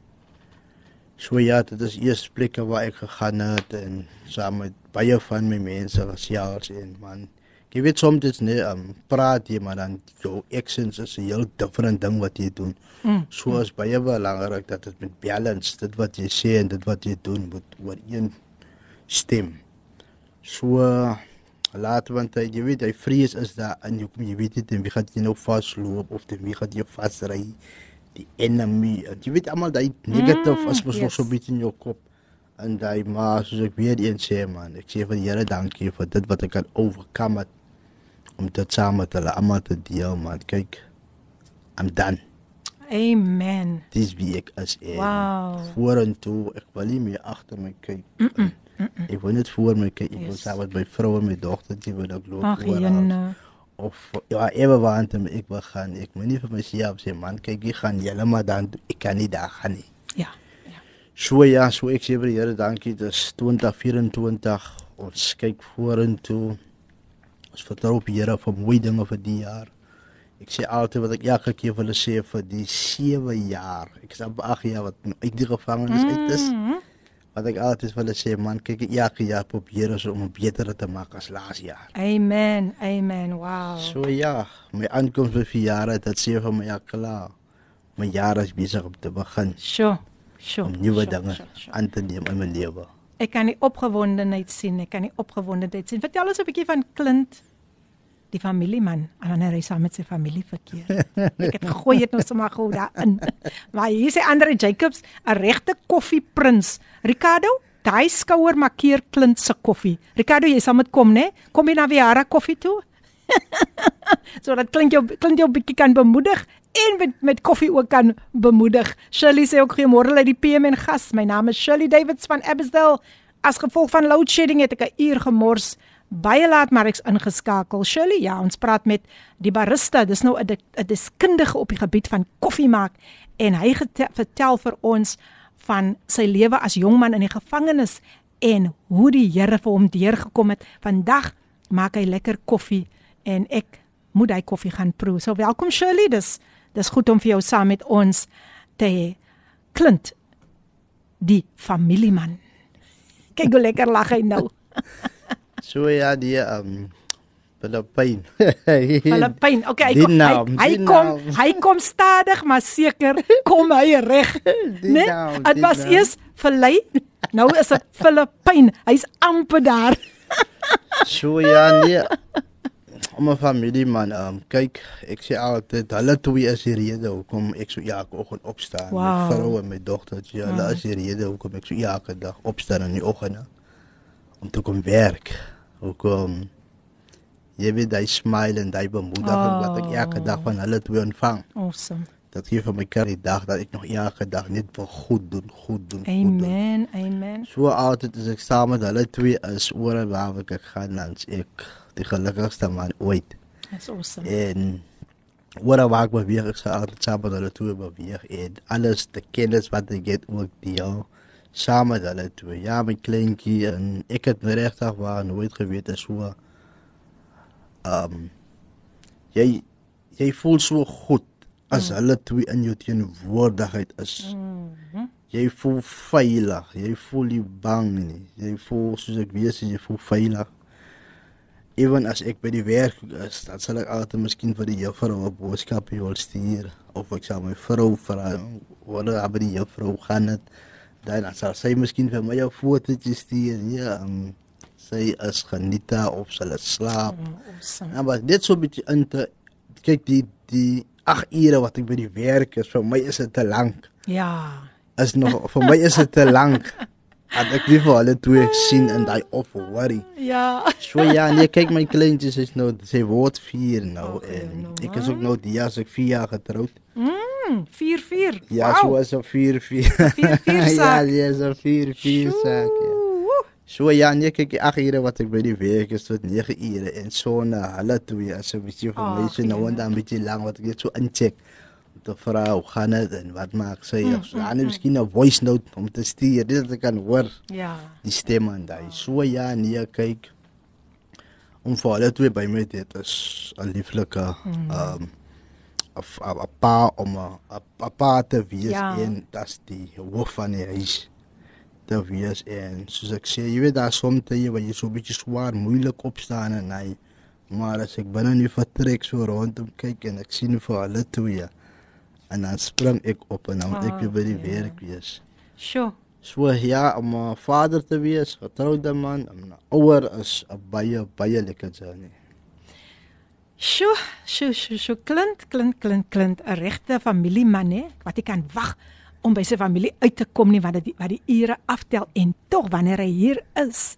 So ja, dit is eers plekke waar ek gegaan het en saam met baie van my mense gesels en man Jy weet soms dit nee, um, praat jy maar dan jou actions is 'n heel different ding wat jy doen.
Mm.
So is baie belangrik dat dit met balance, dit wat jy sê en dit wat jy doen moet ooreen stem. So laat want hy, jy weet hy vrees is daar in jou kom jy weet nie teen wie gaan jy nou vasloop of teen wie gaan jy vasry die enemy. en Jy weet almal daai negative
Mm,
is mos nog
yes.
so bietjie in jou kop. En daai maar soos ek weer eens sê man, ek sê vir die Here dankie vir dit wat ek kan oorkom het om dit saam met hulle almal te deel man. Kyk, I'm done.
Amen.
Dis wie ek is. en
Wow.
Vorentoe, ek wil nie meer agter my kyk. Ek wil net voor my kyk. Ek wil
Yes.
saam met my vrou en my dogtertjie wil ek loop.
Ag,
oral.
jene.
Of ja, ewe waant ek wil gaan. Ek moet nie vir myself sê man, kyk ek gaan julle maar dan ek kan nie daar gaan nie.
Ja.
So ja, so ek sê vir die Here dankie. Dis 2024. Ons kyk vorentoe. Ons vertrou op die Here vir mooi dinge vir die jaar. Ek sê altyd wat ek elke keer vir hulle sê vir die 7 jaar. Ek sê 8 jaar wat nou uit die gevangenis uit is.
Mhm.
Wat ek altyd vir hulle sê, man, kyk elke jaar probeer ons om beter te maak as laas jaar.
Amen. Amen. Wow.
So ja, my aankoms by verjare, dit sê vir my ja klaar. My jaar is besig om te begin
Sjoe. Sjoe.
om nuwe
sjoe,
dinge
sjoe, sjoe.
aan te neem in my lewe.
Ek kan die opgewondenheid sien. Ek kan die opgewondenheid sien. Vertel ons 'n bietjie van Clint, die familieman, wanneer hy saam met sy familie verkeer. Ek het gegooi het nou sommer gou daarin. Maar hier sê Andre Jacobs, 'n regte koffieprins. Ricardo, daai skouer markeer Clint se koffie. Ricardo, jy sal met kom, né? Kom jy na Viara koffie toe? so dat klink jou klink jou bietjie kan bemoedig en met met koffie ook kan bemoedig. Shirley sê ook goeiemôre uit die PM en gas. My naam is Shirley Davids van Abbotsdale. As gevolg van load shedding het ek 'n uur gemors. Baie laat maar ek's ingeskakel. Shirley, ja, ons praat met die barista. Dis nou 'n deskundige op die gebied van koffie maak en hy vertel vir ons van sy lewe as jong man in die gevangenis en hoe die Here vir hom deurgekom het. Vandag maak hy lekker koffie en ek moet hy koffie gaan proe. So welkom Shirley. Dis dis goed om vir jou saam met ons te hê. Clint. die familieman. Kyk hoe lekker lag hy nou.
So ja, die um Filippyn.
Filippyn. Okay, hy kom, hy,
naam,
hy
die
kom
naam.
hy kom stadig maar seker kom hy reg. Né?
naam,
Dit was
naam.
eers Filei. Nou is dit Filippyn. Hy's amper daar.
So ja, nee. Om 'n familie man, um kyk, ek sê altyd hulle twee is die rede hoekom ek so elke oggend opstaan.
Wow.
My vrou en my dogtertjie, hulle is die rede hoekom ek so elke dag opstaan in die oggende om te kom werk. Hoekom jy weet hy smile en hy bemoediging wat ek elke dag van hulle twee ontvang.
Awesome.
Dat gee vir my die dag dat ek nog elke dag net wil goed doen, goed doen, goed doen.
Amen. Amen.
So altyd as ek saam met hulle twee is oor en waar ek gaan dan ek die gelukkigste man ooit.
That's awesome.
En waar ek beweeg ek sal altyd saam met hulle twee beweeg en alles die kennis wat ek het ook deel saam met hulle twee. Ja, my kleintjie en ek het my regtig waar nooit geweet is so um jy jy voel so goed as mm. hulle twee in jou teenwoordigheid is.
Mhm.
Jy voel veilig, jy voel nie bang nie. Jy voel soos ek weet jy voel veilig. Ewen as ek by die werk is, dan sal ek altyd miskien vir die juffrou 'n boodskap wil stuur of ek sal my vrou vra wat er by die juffrou gaan dit. Dan sal sy miskien vir my 'n fotootjie stuur. Ja, um, sy is genieta of sy slaap.
Mm, Awesome.
Ja, maar net so 'n bietjie in te kyk die die 8 ure wat ek by die werk is, vir my is dit te lank
Ja.
is nog vir my is dit te lank. Dat ek nie vir hulle twee sien in daai of worry.
Ja.
So ja, nee, kyk my kleintjies is nou sy word 4 nou
Okay,
en
nou,
ek is ook nou die jaar as ek 4 jaar getroud.
Mm, 4-4.
Ja, so is 'n 4 4.
4-4
Ja,
saak.
ja, so 4 4 saak. Ja. So ja, nee, kyk, 8 ure wat ek by die werk is tot 9 ure en so na hulle twee as 'n bietjie vir my
Ag,
so nou en dan 'n bietjie lank wat ek net so incheck te vra hoe gaan dit en wat maak sy of so. Dan miskien 'n voice note om te stuur, dit dat ek kan hoor
Ja.
die stem en daai. So ja, nee, kyk om vir hulle twee by my dit is 'n lieflike ehm 'n f- 'n 'n pa om 'n 'n- 'n pa te wees
Ja.
en dat's die hoof van die huis te wees en soos ek sê, jy weet daar soms jy waar jy so 'n bietjie swaar moeilik opstaan en hy maar as ek binne in die vertrek so rondom kyk en ek sien vir hulle twee en dan spring ek op en dan moet ek weer by die
Ah, ja.
werk wees.
Sjoe.
So ja, om 'n vader te wees, getroude man, 'n ouer is 'n baie baie lekker journey.
Sjoe, sjoe, sjoe, sjoe. Klint, klint, klint, klint 'n regte familieman hè, wat ek kan wag om by sy familie uit te kom nie wat dit wat die ure aftel en tog wanneer hy hier is,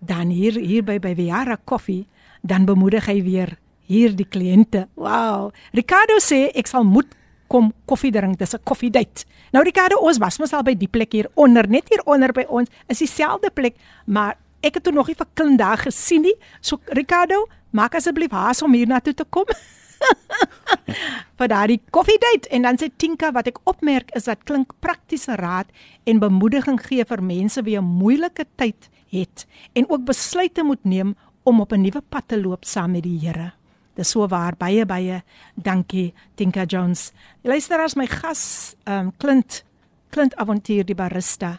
dan hier hier by by Viara Coffee, dan bemoedig hy weer hier die kliënte. Wow. Ricardo sê ek sal moet kom koffie drink, dis 'n koffiedייט. Nou Ricardo, ons was mos al by die plek hier onder, net hier onder by ons, is dieselfde plek, maar ek het toe nog nie vir kind daar gesien nie. So Ricardo, maak asseblief haas om hier na toe te kom. vir daardie koffiedייט en dan sê Tinka wat ek opmerk is dat klink praktiese raad en bemoediging gee vir mense wie 'n moeilike tyd het en ook besluite moet neem om op 'n nuwe pad te loop saam met die Here. Dis so waar baie baie dankie Tinka Jones. Luister as my gas ehm um, Clint Clint Avontuur die barista.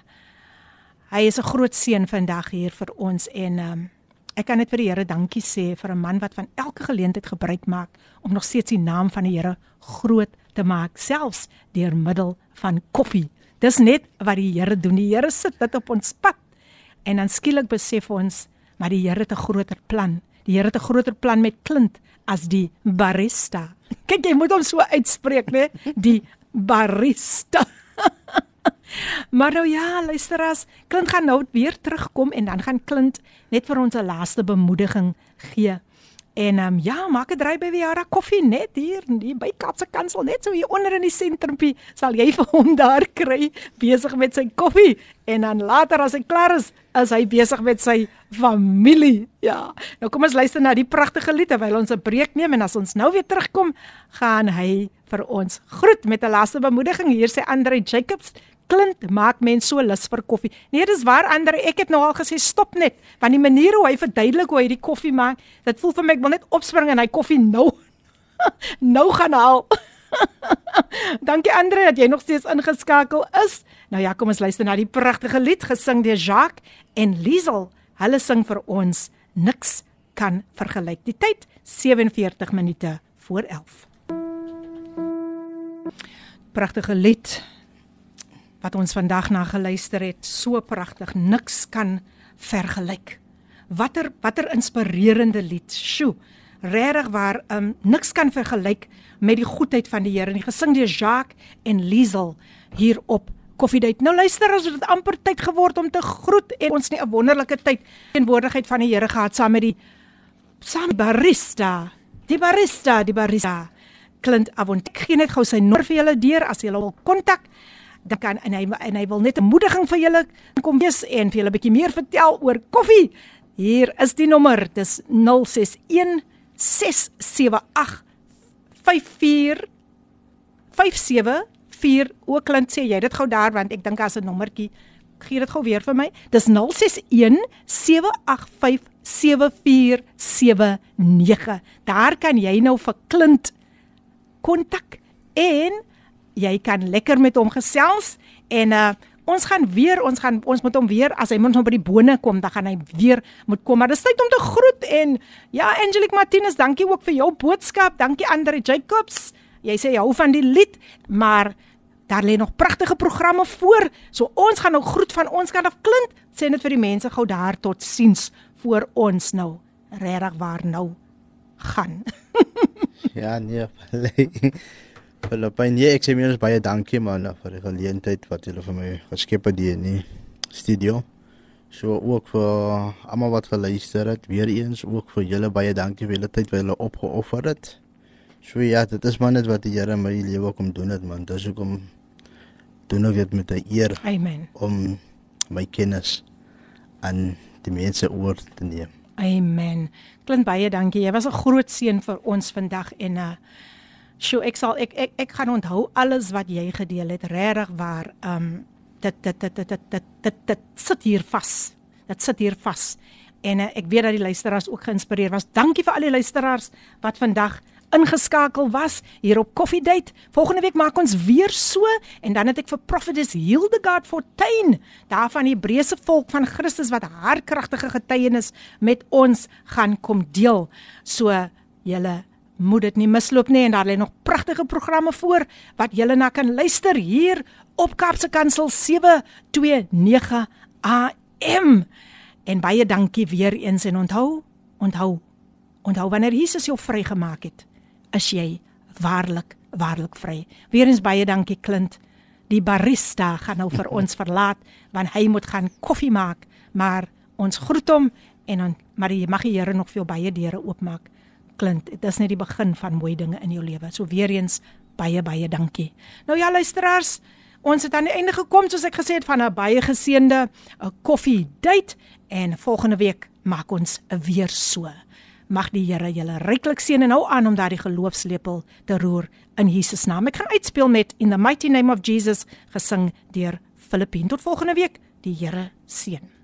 Hy is 'n groot seën vandag hier vir ons en ehm um, ek kan net vir die Here dankie sê vir 'n man wat van elke geleentheid gebruik maak om nog steeds die naam van die Here groot te maak selfs deur middel van koffie. Dis net wat die Here doen. Die Here sit dit op ons pad. En dan skielik besef ons maar die Here het 'n groter plan. Die Here het 'n groter plan met Clint as die barista. Kyk, jy moet hom so uitspreek, né? Die barista. Maar nou ja, luister as Clint gaan nou weer terugkom en dan gaan Clint net vir ons 'n laaste bemoediging gee. En um, ja, maak 'n draai by Viara Koffie net hier, hier by Kaapse Kansel net so hier onder in die sentrumpie sal jy vir hom daar kry besig met sy koffie en dan later as hy klaar is, is hy besig met sy familie. Ja. Nou kom ons luister na die pragtige lied terwyl ons 'n breek neem en as ons nou weer terugkom, gaan hy vir ons groet met 'n laaste bemoediging. Hier sê Andre Jacobs Klint maak mense so lus vir koffie. Nee, dis waar Andre, ek het nou al gesê stop net, want die manier hoe hy verduidelik hoe hy die koffie maak, dit voel vir my ek wil net opspring en hy koffie nou nou gaan haal. Dankie Andre dat jy nog steeds ingeskakel is. Nou ja, kom ons luister na die pragtige lied gesing deur Jacques en Liesel. Hulle sing vir ons Niks kan vergelyk. Die tyd 47 minute voor 11. Pragtige lied wat ons vandag na geluister het, so pragtig, niks kan vergelyk. Watter watter inspirerende lied. Sjoe. Regtig waar um niks kan vergelyk met die goedheid van die Here nie. Gesing deur Jacques en Liesel hier op Koffiedייט. Nou luister as dit amper tyd geword om te groet en ons nie 'n wonderlike tyd teenwoordigheid van die Here gehad saam met die saam barista. Die barista, die barista. Clint Avont. Ek gee net gou sy nommer vir julle deur as julle wil kontak. Dan kan en hy en hy wil net 'n moediging vir julle kom wees en vir julle 'n bietjie meer vertel oor koffie. Hier is die nommer. Dis 061 678 54 574 Oakland sê jy dit gou daar want ek dink as 'n nommertjie gee dit gou weer vir my dis 061 785 7479 daar kan jy nou vir Clint kontak en jy kan lekker met hom gesels en uh ons gaan weer ons gaan ons moet hom weer as hy moet hom by die bone kom dan gaan hy weer moet kom maar dis tyd om te groet en ja Angelique Martinez dankie ook vir jou boodskap dankie Andre Jacobs jy sê jy hou van die lied maar daar lê nog pragtige programme voor so ons gaan nou groet van ons kant af klink sê net vir die mense gou daar tot siens voor ons nou regtig waar nou gaan.
Ja nee Filippyn, nee, ek sê mens baie dankie man vir die geleentheid wat julle vir my geskep het hier in die studio. So ook vir almal wat geluister het, weer eens ook vir julle baie dankie vir julle tyd wat julle opgeoffer het. So ja, dit is maar net wat die Here my lewe kom doen het man. Dis hoekom doen ek dit met 'n eer.
Amen.
Om my kennis aan die mense oor te neem.
Amen. Klink baie dankie. Jy was 'n groot seën vir ons vandag en 'n uh, Sjoe, ek sal ek ek ek gaan onthou alles wat jy gedeel het. Regtig waar. Um dit dit dit dit dit dit dit sit hier vas. Dit sit hier vas. En uh, ek weet dat die luisteraars ook geïnspireer was. Dankie vir al die luisteraars wat vandag ingeskakel was hier op Coffee Date. Volgende week maak ons weer so en dan het ek vir Prophetess Hildegard Fortuin, daarvan die Hebreëse volk van Christus wat haar kragtige getuienis met ons gaan kom deel. So julle moet dit nie misloop nie en daar lê nog pragtige programme voor wat julle na kan luister hier op Kapse Kansel 729 AM. En baie dankie weer eens en onthou, onthou, onthou wanneer Jesus jou vrygemaak het, is jy waarlik, waarlik vry. Weerens baie dankie Clint. Die barista gaan nou vir ons verlaat want hy moet gaan koffie maak, maar ons groet hom en dan maar jy mag die Here nog vir jou baie deure oopmaak. Clint, dit is net die begin van mooi dinge in jou lewe. So weer eens baie baie dankie. Nou ja luisteraars, ons het aan die einde gekom soos ek gesê het van 'n baie geseënde 'n koffie date en volgende week maak ons weer so. Mag die Here julle ryklik seën en hou aan om daardie geloofslepel te roer in Jesus naam. Ek gaan uitspeel met In the Mighty Name of Jesus gesing deur Filippine. Tot volgende week. Die Here seën.